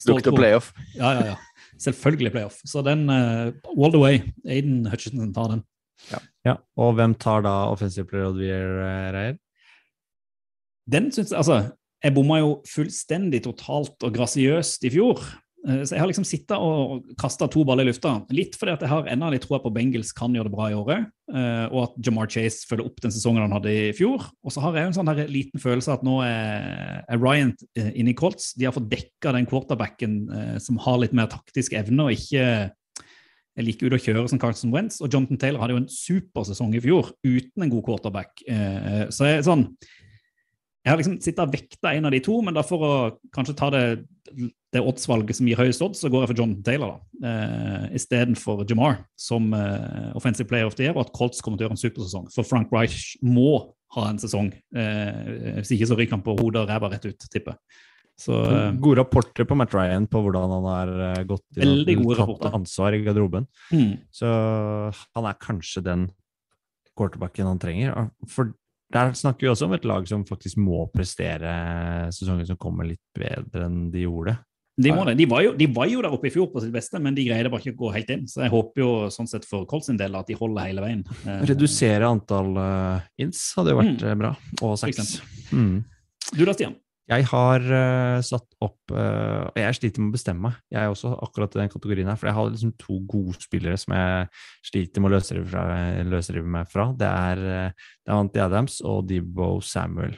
Lukter playoff. Ja, ja, ja. Selvfølgelig playoff. Så den uh, all the way. Aiden Hutchinson tar den. Ja, Og hvem tar da Offensive Player of the Year, Reier? Den syns jeg Altså, jeg bomma jo fullstendig totalt og grasiøst i fjor. Eh, Så jeg har liksom sittet og kasta to baller i lufta. Litt fordi at jeg har ennå litt troa på Bengals kan gjøre det bra i året, eh, og at Jamar Chase følger opp den sesongen han hadde i fjor. Og så har jeg en sånn her liten følelse at nå er, Ryan eh, inne i Colts. De har fått dekka den quarterbacken som har litt mer taktisk evne og ikke er like ute å kjøre som Carlson Wentz. Og Jonathan Taylor hadde jo en super sesong i fjor uten en god quarterback. Så jeg sånn jeg har liksom sittet og vekta en av de to, men da for å kanskje ta det, det oddsvalget som gir høyest odds, så går jeg for John Taylor da, eh, istedenfor Jamar som eh, offensive player of the year, og at Colts kommer til å gjøre en supersesong. For Frank Reich må ha en sesong. Eh, hvis ikke så ryker han på hodet og ræva rett ut, tipper jeg. Så eh, Gode rapporter på Matt Ryan på hvordan han har eh, gått gode tatt ansvar i garderoben. mm, Så han er kanskje den quarterbacken han trenger. For der snakker vi også om et lag som faktisk må prestere sesongen som kommer, litt bedre enn de gjorde. de, må det. De, var jo, de var jo der oppe i fjor på sitt beste, men de greide bare ikke å gå helt inn. Så jeg håper jo sånn sett for Colts sin del at de holder hele veien. Eh, Redusere antall uh, ins hadde jo vært Mm. eh, bra, og seks. Mm. Du da, Stian? Jeg har uh, satt opp uh, Og jeg sliter med å bestemme meg. Jeg er også akkurat i den kategorien her. For jeg har liksom to gode spillere som jeg sliter med å løsrive, fra, løsrive meg fra. Det er uh, Davante Adams og Debo Samuel.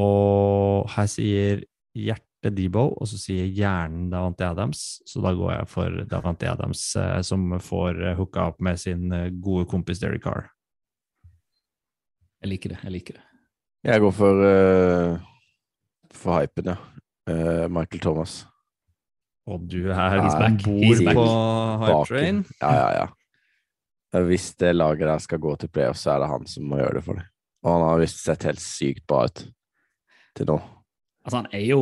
Og her sier hjertet Debo, og så sier hjernen Davante Adams. Så da går jeg for Davante Adams, som får uh, hooka opp med sin gode kompis Derry Carr. Jeg liker det. jeg liker det. Jeg går for uh, for hypen, ja. Uh, Michael Thomas. Og du er back. bor He's back. på hype train. Ja, ja, ja. Eh, Hvis det laget der skal gå til playoff, så er det han som må gjøre det for dem. Og han har visst sett helt sykt bra ut til nå. Altså, han er jo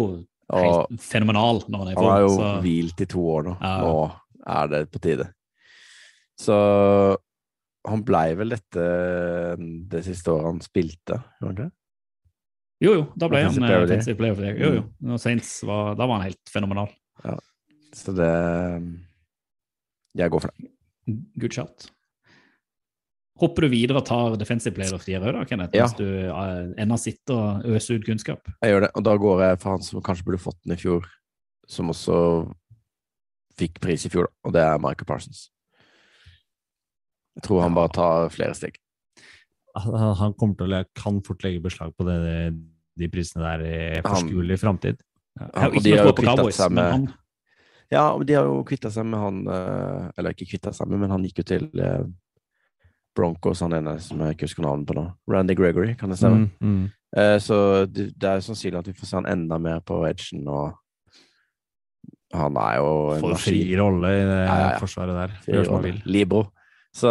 Og fenomenal når han er i han har jo så- hvilt i to år nå. Ja. Nå er det på tide. Så han blei vel dette det siste året han spilte, gjorde han ikke? Jo, jo, da ble han Offensive eh, player of the year. Jo, jo. Når Saints var, da var han helt fenomenal. Ja. Så det Jeg går for det. Good shot. Hopper du videre og tar defensive player of the year òg, da, Kenneth? Ja. Hvis du eh, ennå sitter og øser ut kunnskap? Jeg gjør det, og da går jeg for han som kanskje burde fått den i fjor, som også fikk pris i fjor, og det er Michael Parsons. Jeg tror han bare tar flere steg. han kommer til å kan fort legge beslag på det, de prisene der i forskuelig framtid. Ja, og de har jo tro kvittet seg med- Ja, de har jo kvitta seg med han eh, Eller ikke kvitta seg med, men han gikk jo til eh, Broncos, han ene som jeg ikke husker navnet på nå. Randy Gregory, kan det stemme? Mm, mm. Eh, så det, det er sannsynlig at vi får se han enda mer på edgen, og han er jo en Får fri rolle i det Ja, ja, ja. forsvaret der. Gjør som han vil. Libro. Så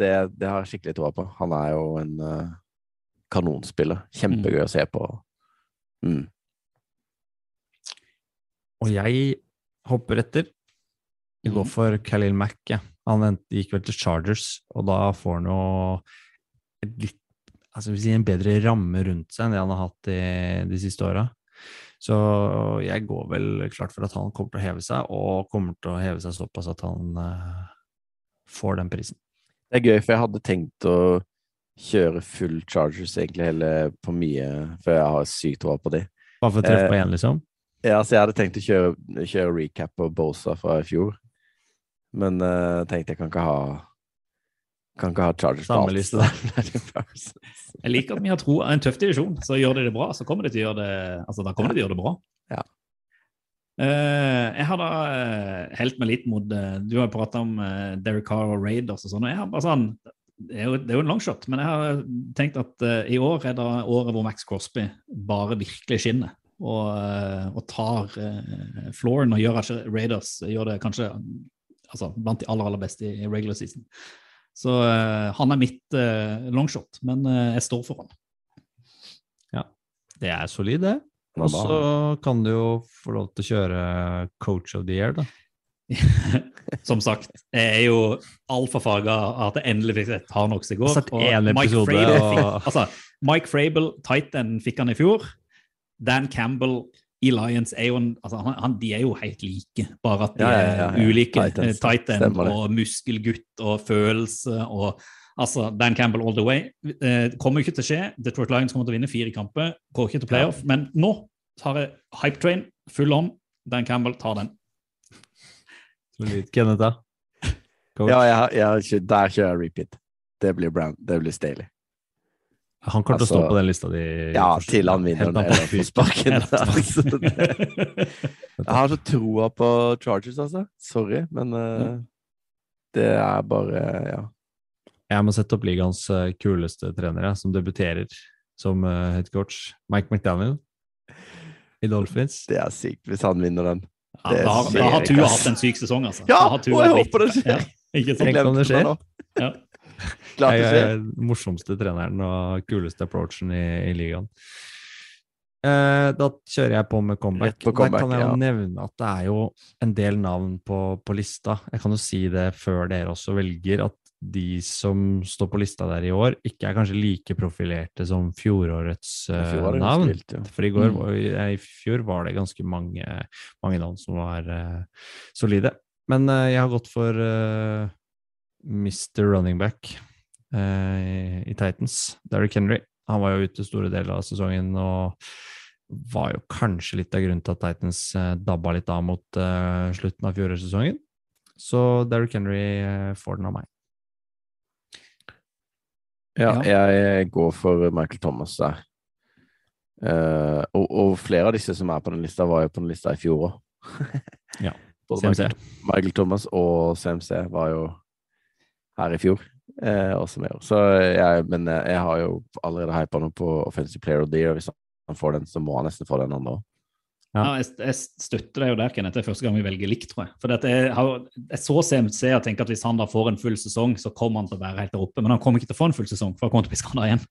det, det har jeg skikkelig troa på. Han er jo en uh, kanonspiller. Kjempegøy å se på. Mm. Og jeg hopper etter. Jeg går for Khalil Mack. Ja. Han gikk vel til Chargers, og da får han jo et litt altså si en bedre ramme rundt seg enn det han har hatt de, de siste åra. Så jeg går vel klart for at han kommer til å heve seg, og kommer til å heve seg såpass at han eh, får den prisen. Det er gøy, for jeg hadde tenkt å kjøre full Chargers egentlig hele på mye, for jeg har sykt troa på de. Bare for å treffe Eh, på én, liksom. Ja, så jeg hadde tenkt å kjøre, kjøre recap på Bosa fra i fjor, men uh, tenkte jeg kan ikke ha kan ikke ha Chargers på Samme alt. liste der. Jeg liker at vi har tro en tøff divisjon, så gjør de det bra, så kommer de til å gjøre det altså da kommer de til å gjøre det bra. Ja. Eh, jeg har da uh, helt meg litt mot uh, Du har prata om uh, Derek Carr og Raiders og sånn. og jeg har bare sånn, Det er jo, det er jo en longshot, men jeg har tenkt at i år er det året hvor Max Crosby bare virkelig skinner. Og, og tar uh, flooren og gjør at Raiders gjør det kanskje altså, blant de aller, aller beste i regular season. Så han er mitt uh, longshot, men jeg står for han. Ja, Det er solid, det. Og så kan du jo få lov til å kjøre coach of the year, da. Som sagt, jeg er jo altfor farga av at jeg endelig fikk sett Hardnox i går. Mike episode, Frable og- altså, Mike Frable, Titan, fikk han i fjor. Dan Campbell i Lions er jo en, altså, han, han, de er jo helt like, bare at de Ja, ja, ja, ja. er ulike. Titans, Eh, Titan og muskelgutt og følelse og altså, Dan Campbell all the way. Det kommer ikke til å skje. Detroit Lions kommer til å vinne fire kamper. Går ikke til playoff. Men nå tar jeg hype train full on. Dan Campbell tar den. Solid. Kenneth, da? Ja, jeg, jeg, der kjører jeg repeat. Det blir Brown. Det blir Staley. Han kommer til å stå Altså, på den lista di. Ja, til han vinner den eller får sparken. Helt Altså, Jeg har så troa på Chargers, altså. Sorry, men uh, det er bare Ja. Jeg må sette opp ligaens eh, kuleste trenere som debuterer som uh, head coach. Mike McDaniel i Dolphins. Det er sykt hvis han vinner den. Ja, da, har- da har Tua hatt en syk sesong, altså. Ja, Da og jeg håper det skjer. Ja? Tenk om det skjer. Ja. Klart det Jeg skjer. er den morsomste treneren og kuleste approachen i, i ligaen. Eh, da kjører jeg på med comeback. På comeback, Der kan jeg jo ja. nevne at det er jo en del navn på, på lista. Jeg kan jo si det før dere også velger, at de som står på lista der i år, ikke er kanskje like profilerte som fjorårets I eh, fjor navn. Spilt, ja. For i, går, Mm. var- i fjor var det ganske mange, mange navn som var uh, solide. Men uh, jeg har gått for Mr. Running Back eh, i Titans, Derrick Henry. Han var jo ute store deler av sesongen og var jo kanskje litt av grunnen til at Titans dabba litt av mot slutten av fjorårssesongen. Så Derrick Henry får den av meg. Ja, jeg går for Michael Thomas der. Uh, og, og flere av disse som er på den lista, var jo på den lista i fjor òg. Ja, Både Michael, Michael Thomas og CMC var jo her i fjor, eh, også med. Så jeg, men eh, jeg har jo allerede hypa noe på Offensive Player of the Year. Hvis han får den, så må han nesten få den andre òg. Ja, jeg, jeg støtter deg jo der, Kenneth. Det er første gang vi velger likt, tror jeg. For jeg, har, jeg så CMC og tenker at hvis han da får en full sesong, så kommer han til å være helt der oppe. Men han kommer ikke til å få en full sesong, for han kommer til å bli skada igjen.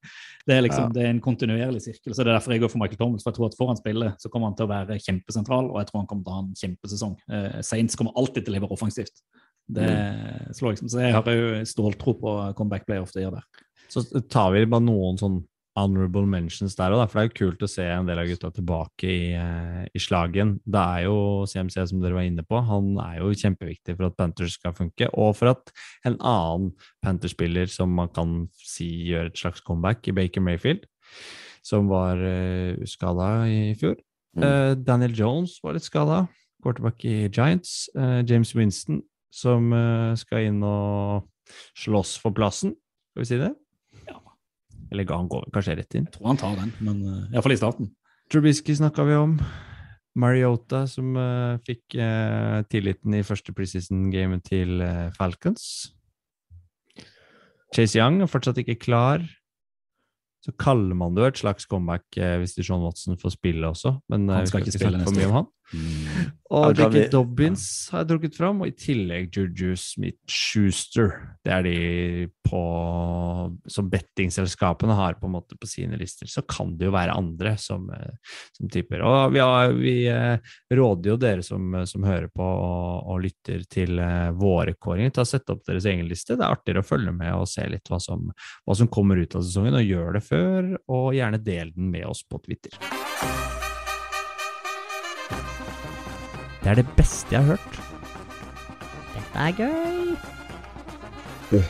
Det er liksom, Ja. det er en kontinuerlig sirkel. så Det er derfor jeg går for Michael Thomas. For jeg tror at får han spille, så kommer han til å være kjempesentral, og jeg tror han kommer til å ha en kjempesesong. Eh, Saints kommer alltid til å levere offensivt. Det slår liksom, Så jeg har jo ståltro på comeback player of the year der. Så tar vi bare noen sånn honorable mentions der òg, for det er jo kult å se en del av gutta tilbake i, eh, i slagen. Det er jo CMC, som dere var inne på, han er jo kjempeviktig for at Panthers skal funke, og for at en annen Panthers-spiller som man kan si gjør et slags comeback, i Baker Mayfield, som var uh, skada i fjor. Mm. Uh, Daniel Jones var litt skada, quarterback i Giants. Uh, James Winston, som uh, skal inn og slåss for plassen, skal vi si det? Eller ga han går kanskje rett inn. Jeg tror han tar den, men uh, iallfall i starten. Trubisky snakka vi om. Mariota, som uh, fikk uh, tilliten i første preseason-gamet til uh, Falcons. Chase Young er fortsatt ikke klar. Så kaller man det jo et slags comeback eh, hvis Deshaun Watson får spille også, men eh, Han skal ikke spille for neste mye om år. han. Ja, Og J.K. Dobbins har jeg trukket fram, og i tillegg Juju Smith-Schuster. Det er de på, som bettingselskapene har på en måte på sine lister. Så kan det jo være andre som, eh, som tipper. Og vi, har, vi eh, råder jo dere som, som hører på og, og lytter til eh, våre kåringer, til å sette opp deres egen liste. Det er artigere å følge med og se litt hva som, hva som kommer ut av sesongen, og gjør det før, og gjerne del den med oss på Twitter. Det er det beste jeg har hørt. Dette er gøy. Det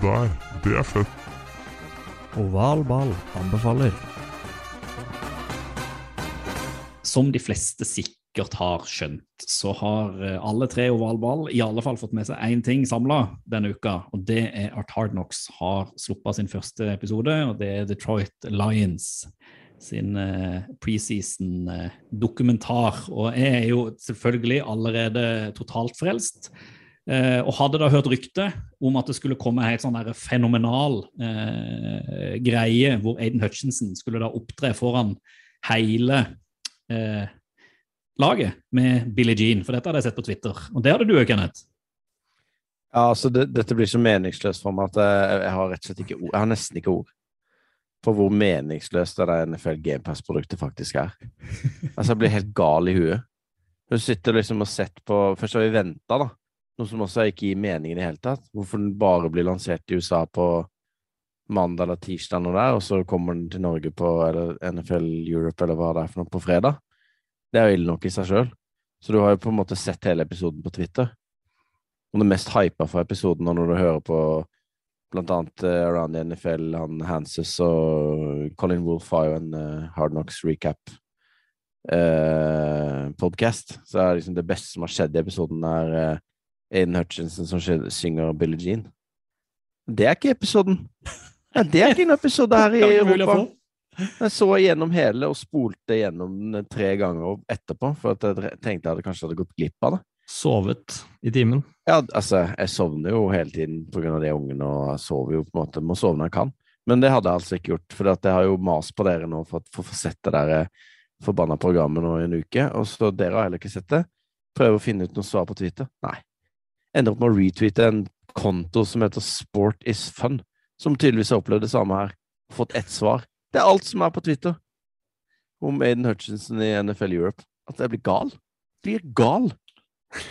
der, det er fett. Oval ball anbefaler. Som de fleste sikkert har skjønt, så har eh, alle tre ovalball i alle fall fått med seg én ting samla denne uka, og det er at Hard Knocks har sluppet sin første episode, og det er Detroit Lions sin eh, preseason-dokumentar. Og jeg er jo selvfølgelig allerede totalt frelst. Eh, og hadde da hørt rykte om at det skulle komme en helt sånn der fenomenal eh, greie hvor Aiden Hutchinson skulle da opptre foran hele eh, laget med Billie Jean, for dette hadde jeg sett på Twitter. Og det hadde du òg, Kenneth. Ja, altså det, Dette blir så meningsløst for meg at jeg, jeg har rett og slett ikke ord. Jeg har nesten ikke ord på hvor meningsløst det der NFL GamePass-produktet faktisk er. Altså, jeg blir helt gal i huet. Hun sitter liksom og sett på Først har vi venta, da. Noe som også ikke gir mening i det hele tatt. Hvorfor den bare blir lansert i USA på mandag eller tirsdag, og, der, og så kommer den til Norge på eller NFL Europe eller hva det er for noe på fredag. Det er jo ille nok i seg sjøl. Så du har jo på en måte sett hele episoden på Twitter. Og det mest hypa for episoden og når du hører på blant annet uh, Around the NFL, han Hanses og Colin Wolff har jo en uh, Hard Knocks recap-podkast. podcast, så er liksom det beste som har skjedd i episoden, er uh, Aiden Hutchinson som synger Billie Jean. Det er ikke episoden! Ja, det er ikke en episode her i Europa. Jeg så gjennom hele og spolte gjennom den tre ganger etterpå, for jeg tenkte jeg hadde kanskje hadde gått glipp av det. Sovet i timen. Ja, altså, jeg sovner jo hele tiden av de ungene, og jeg sover jo på en måte, må sove når jeg kan. Men det hadde jeg altså ikke gjort, for jeg har jo mast på dere nå for å få sett det der eh, forbanna programmet nå i en uke, og så dere har heller ikke sett det. Prøver å finne ut noe svar på Twitter. Nei. Ender opp med å retweete en konto som heter Sport is fun, som tydeligvis har opplevd det samme her. Fått ett svar. Det er alt som er på Twitter om Aiden Hutchinson i NFL Europe. At jeg blir gal. Blir gal.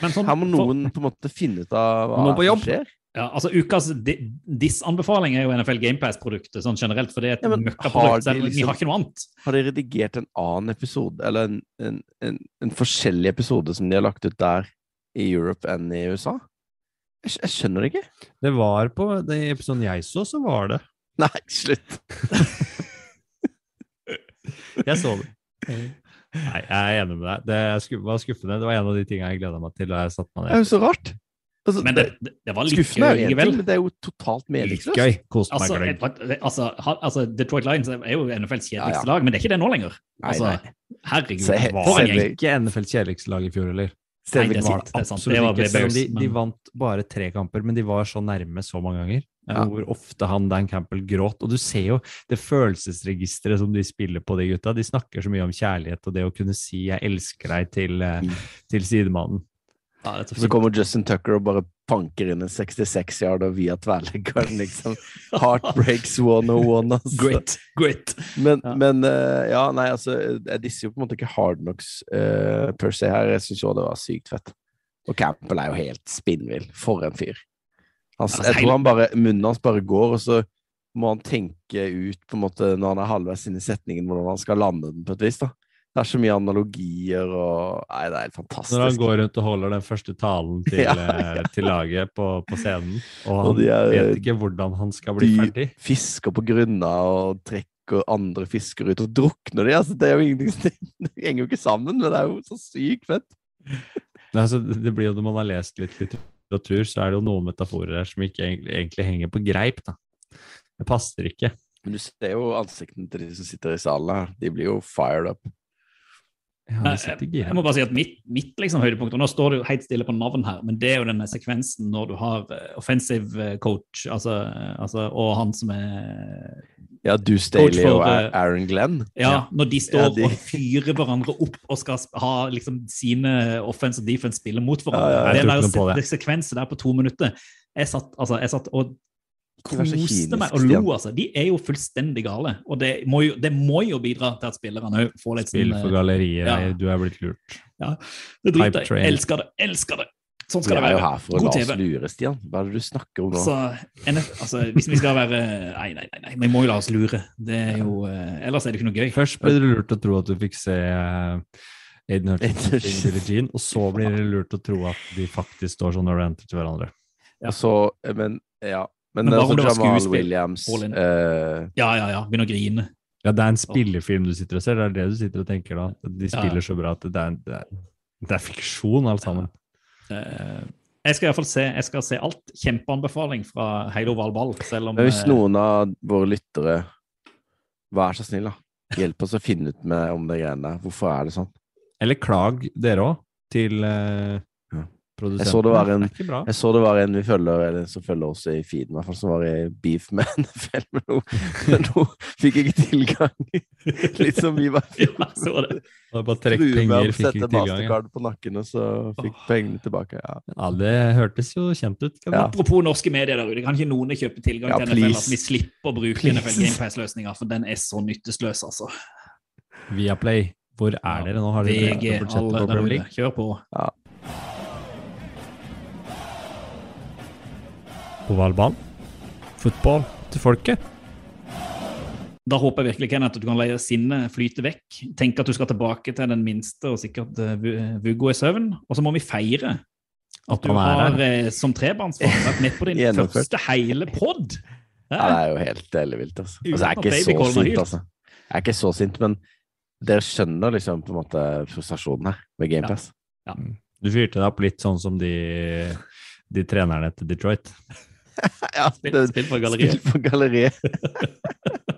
Men sånn, Her må for- noen på en måte finne ut av hva som skjer. Ja, altså Ukas di- diss-anbefaling er jo NFL GamePass-produktet sånn generelt, for det er et Ja, men har møkkaprodukt. de selv- Vi liksom- har ikke noe annet. Har de redigert en annen episode, eller en, en, en, en forskjellig episode som de har lagt ut der i Europe enn i USA? Jeg, jeg skjønner det ikke. Det var på den episoden jeg så, så var det. Nei, slutt. Jeg så det. Nei, jeg er enig med deg. Det var skuffende. Det var en av de tingene jeg gleda meg til og jeg satt meg Det er jo så rart. Altså, Men det, det, det var litt skuffende er gøy likevel. men det er jo totalt meningsløst. gøy. Meg Altså, altså, altså, Detroit Lions er jo NFLs kjedeligste Ja, ja. lag, men det er ikke det nå lenger. Altså, nei. Herregud, Se- for en gjeng. Ikke NFLs kjedeligste lag i fjor heller. Nei, det er sant. det er sant. Absolutt ikke. Selv om Bears, de, de vant bare tre kamper, men de var så nærme så mange ganger. Ja. Hvor ofte han Dan Campbell gråt. Og du ser jo det følelsesregisteret som de spiller på, de gutta. De snakker så mye om kjærlighet og det å kunne si 'jeg elsker deg' til, eh, Mm. til sidemannen. Ja, det så Så kommer Justin Tucker og bare panker inn en 66 yard og via tverrleggeren, liksom. Heartbreaks 101, altså. Great, great. Men, Ja. men uh, ja, nei, altså Jeg disser jo på en måte ikke Hardnocks uh, per se her. Jeg syns jo det var sykt fett. Og Campbell er jo helt spinnvill. For en fyr. Han, Altså, jeg tror han bare, munnen hans bare går, og så må han tenke ut på en måte når han er halvveis inne i setningen, hvordan han skal lande den på et vis. da. Det er så mye analogier og Nei, det er helt fantastisk. Når han går rundt og holder den første talen til, Ja. ja. til laget på, på scenen, og han Og er- vet ikke hvordan han skal bli de ferdig. fisker på grunna og trekker andre fisker ut og drukner de. Altså, det er jo ingenting Det henger jo ikke sammen, men det er jo så sykt fett. Nei, altså, det det blir jo Når man har lest litt litt litteratur, så er det jo noen metaforer her som ikke egentlig, egentlig henger på greip. da. Det passer ikke. Men du ser jo ansiktene til de som sitter i salen her. De blir jo fired up. Ja, jeg, jeg må bare si at mitt, mitt liksom, høydepunkt, og nå står det jo helt stille på navn her, men det er jo denne sekvensen når du har eh, offensive eh, coach altså, eh, altså, og han som er Ja, du Staley og eh, Aaron Glenn. Ja, når de står Ja, de- og fyrer hverandre opp og skal ha liksom sine offense og defense spille mot hverandre. Ja, ja, det er der det. se- der på to minutter Jeg satt, altså, jeg satt og koste meg og lo, altså. De er jo fullstendig gale. Og det må jo, det må jo bidra til at spillerne òg får litt Spill sånn for eh, galleriet, ja. Du er blitt lurt. Det driter jeg i. Elsker det. Elsker det. Sånn Vi skal det er jo her for å la oss lure, Stian. Hva er det du snakker om nå? Så altså, hvis vi skal være Nei, nei, nei, nei. vi må jo la oss lure. Det er jo, eh, ellers er det ikke noe gøy. Først ble det lurt å tro at du fikk se eh, Aiden Hutchinson og og så blir det lurt å tro at de faktisk står sånn orientet til hverandre. Ja. så, men ja. Men, Men altså, Jamal Williams uh, eh, Ja, ja, ja. Begynner å grine. Ja, det er en spillefilm du sitter og ser, det er det du sitter og tenker da. De Ja. spiller så bra at det er, det er, det er fiksjon, alt sammen. Eh, jeg skal i hvert fall se, jeg skal se alt. Kjempeanbefaling fra Heilo Valball, selv om hvis eh, noen av våre lyttere Vær så snill, da. Hjelp oss å finne ut med om det greiene der. Hvorfor er det sånn? Eller klag, dere òg, til uh, Ja. produsenten. Jeg så det var en-. Jeg så det var en vi følger, eller som følger oss i feeden, i hvert fall, som var i beef med NFL, men nå, men nå fikk jeg ikke tilgang. Litt som vi var i fjor. Det bare trekk penger, fikk sette ikke tilgang. Ja. mastercard på nakken, og så fikk pengene tilbake. Ja. ja, det hørtes jo kjent ut. Kan Ja. Apropos norske medier der ute, kan ikke noen kjøpe tilgang Ja, til NFL? At vi slipper å bruke Please. NFL GamePass-løsninga, for den er så nytteløs, altså. Viaplay, hvor er dere nå? Har dere VG, alle der ute. Kjør på. Ovalball. Fotball til folket. Da håper jeg virkelig Kenneth, at du kan la sinnet flyte vekk. Tenk at du skal tilbake til den minste og sikkert eh, Vuggo i søvn. Og så må vi feire at At du har her. eh, som trebarnsfar vært med på din første hele pod. Ja, det er jo helt ellevilt, altså. altså. Jeg er ikke så sint, altså. Jeg er ikke så sint, men Dere skjønner liksom på en måte frustrasjonen her med GamePass? Du fyrte deg opp litt sånn som de, de trenerne til Detroit. Ja, Spill, spill for galleriet. Spill for galleriet.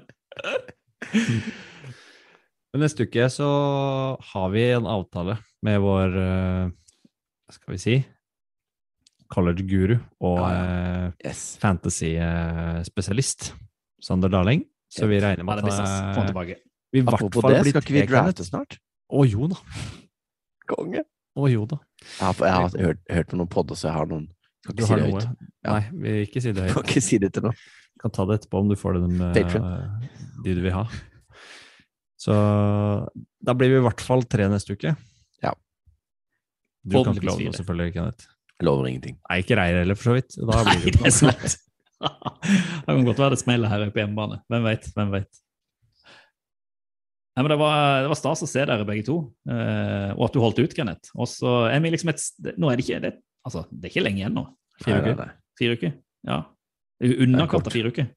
Men neste uke så har vi en avtale med vår eh, Hva skal vi si college guru og Ja, ja. Yes. fantasy-spesialist Sander Darling. Så vi regner med at han eh, tilbake. vi i hvert fall blir skal ikke vi drafte snart? Å jo da. Konge. Å jo da. Jeg har, jeg har hørt, hørt på noen podder, så jeg har noen Skal ikke si det høyt. Ja. Nei, vi vil ikke si det Kan ikke si det til noen. kan ta det etterpå om du får det. Med. De du vil ha. Så da blir vi i hvert fall tre neste uke. Ja. Du kan ikke love noe, selvfølgelig, Kenneth. Jeg lover ingenting. Nei, ikke Reir heller, for så vidt. Da Nei, blir det er det sant. det kan godt være det smeller her på hjemmebane. Hvem vet? Hvem vet? Nei, men det var, det var stas å se dere begge to, eh, og at du holdt ut, Kenneth. Og så er vi liksom et Nå er det ikke det, altså, det er ikke lenge igjen nå. Fire Nei, nei, uker. Fire uker? Ja. Er underkant av fire uker.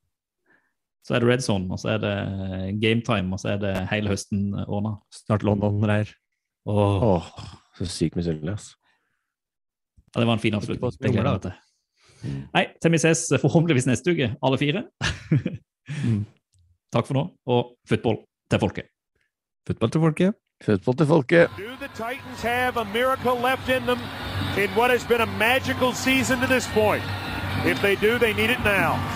Så er det red zone, og så er det game time, og så er det hele høsten ordna. Snart London-Reir. Åh, Åh, så sykt misunnelig, ass. Ja, det var en fin avslutning. Det gleder jeg meg til. Mm. Nei, til vi ses forhåpentligvis neste uke, alle fire. Mm. Takk for nå, og football til folket. Football til folket. Football til folket. Do the Titans have a miracle left in them in what has been a magical season to this point? If they do, they need it now.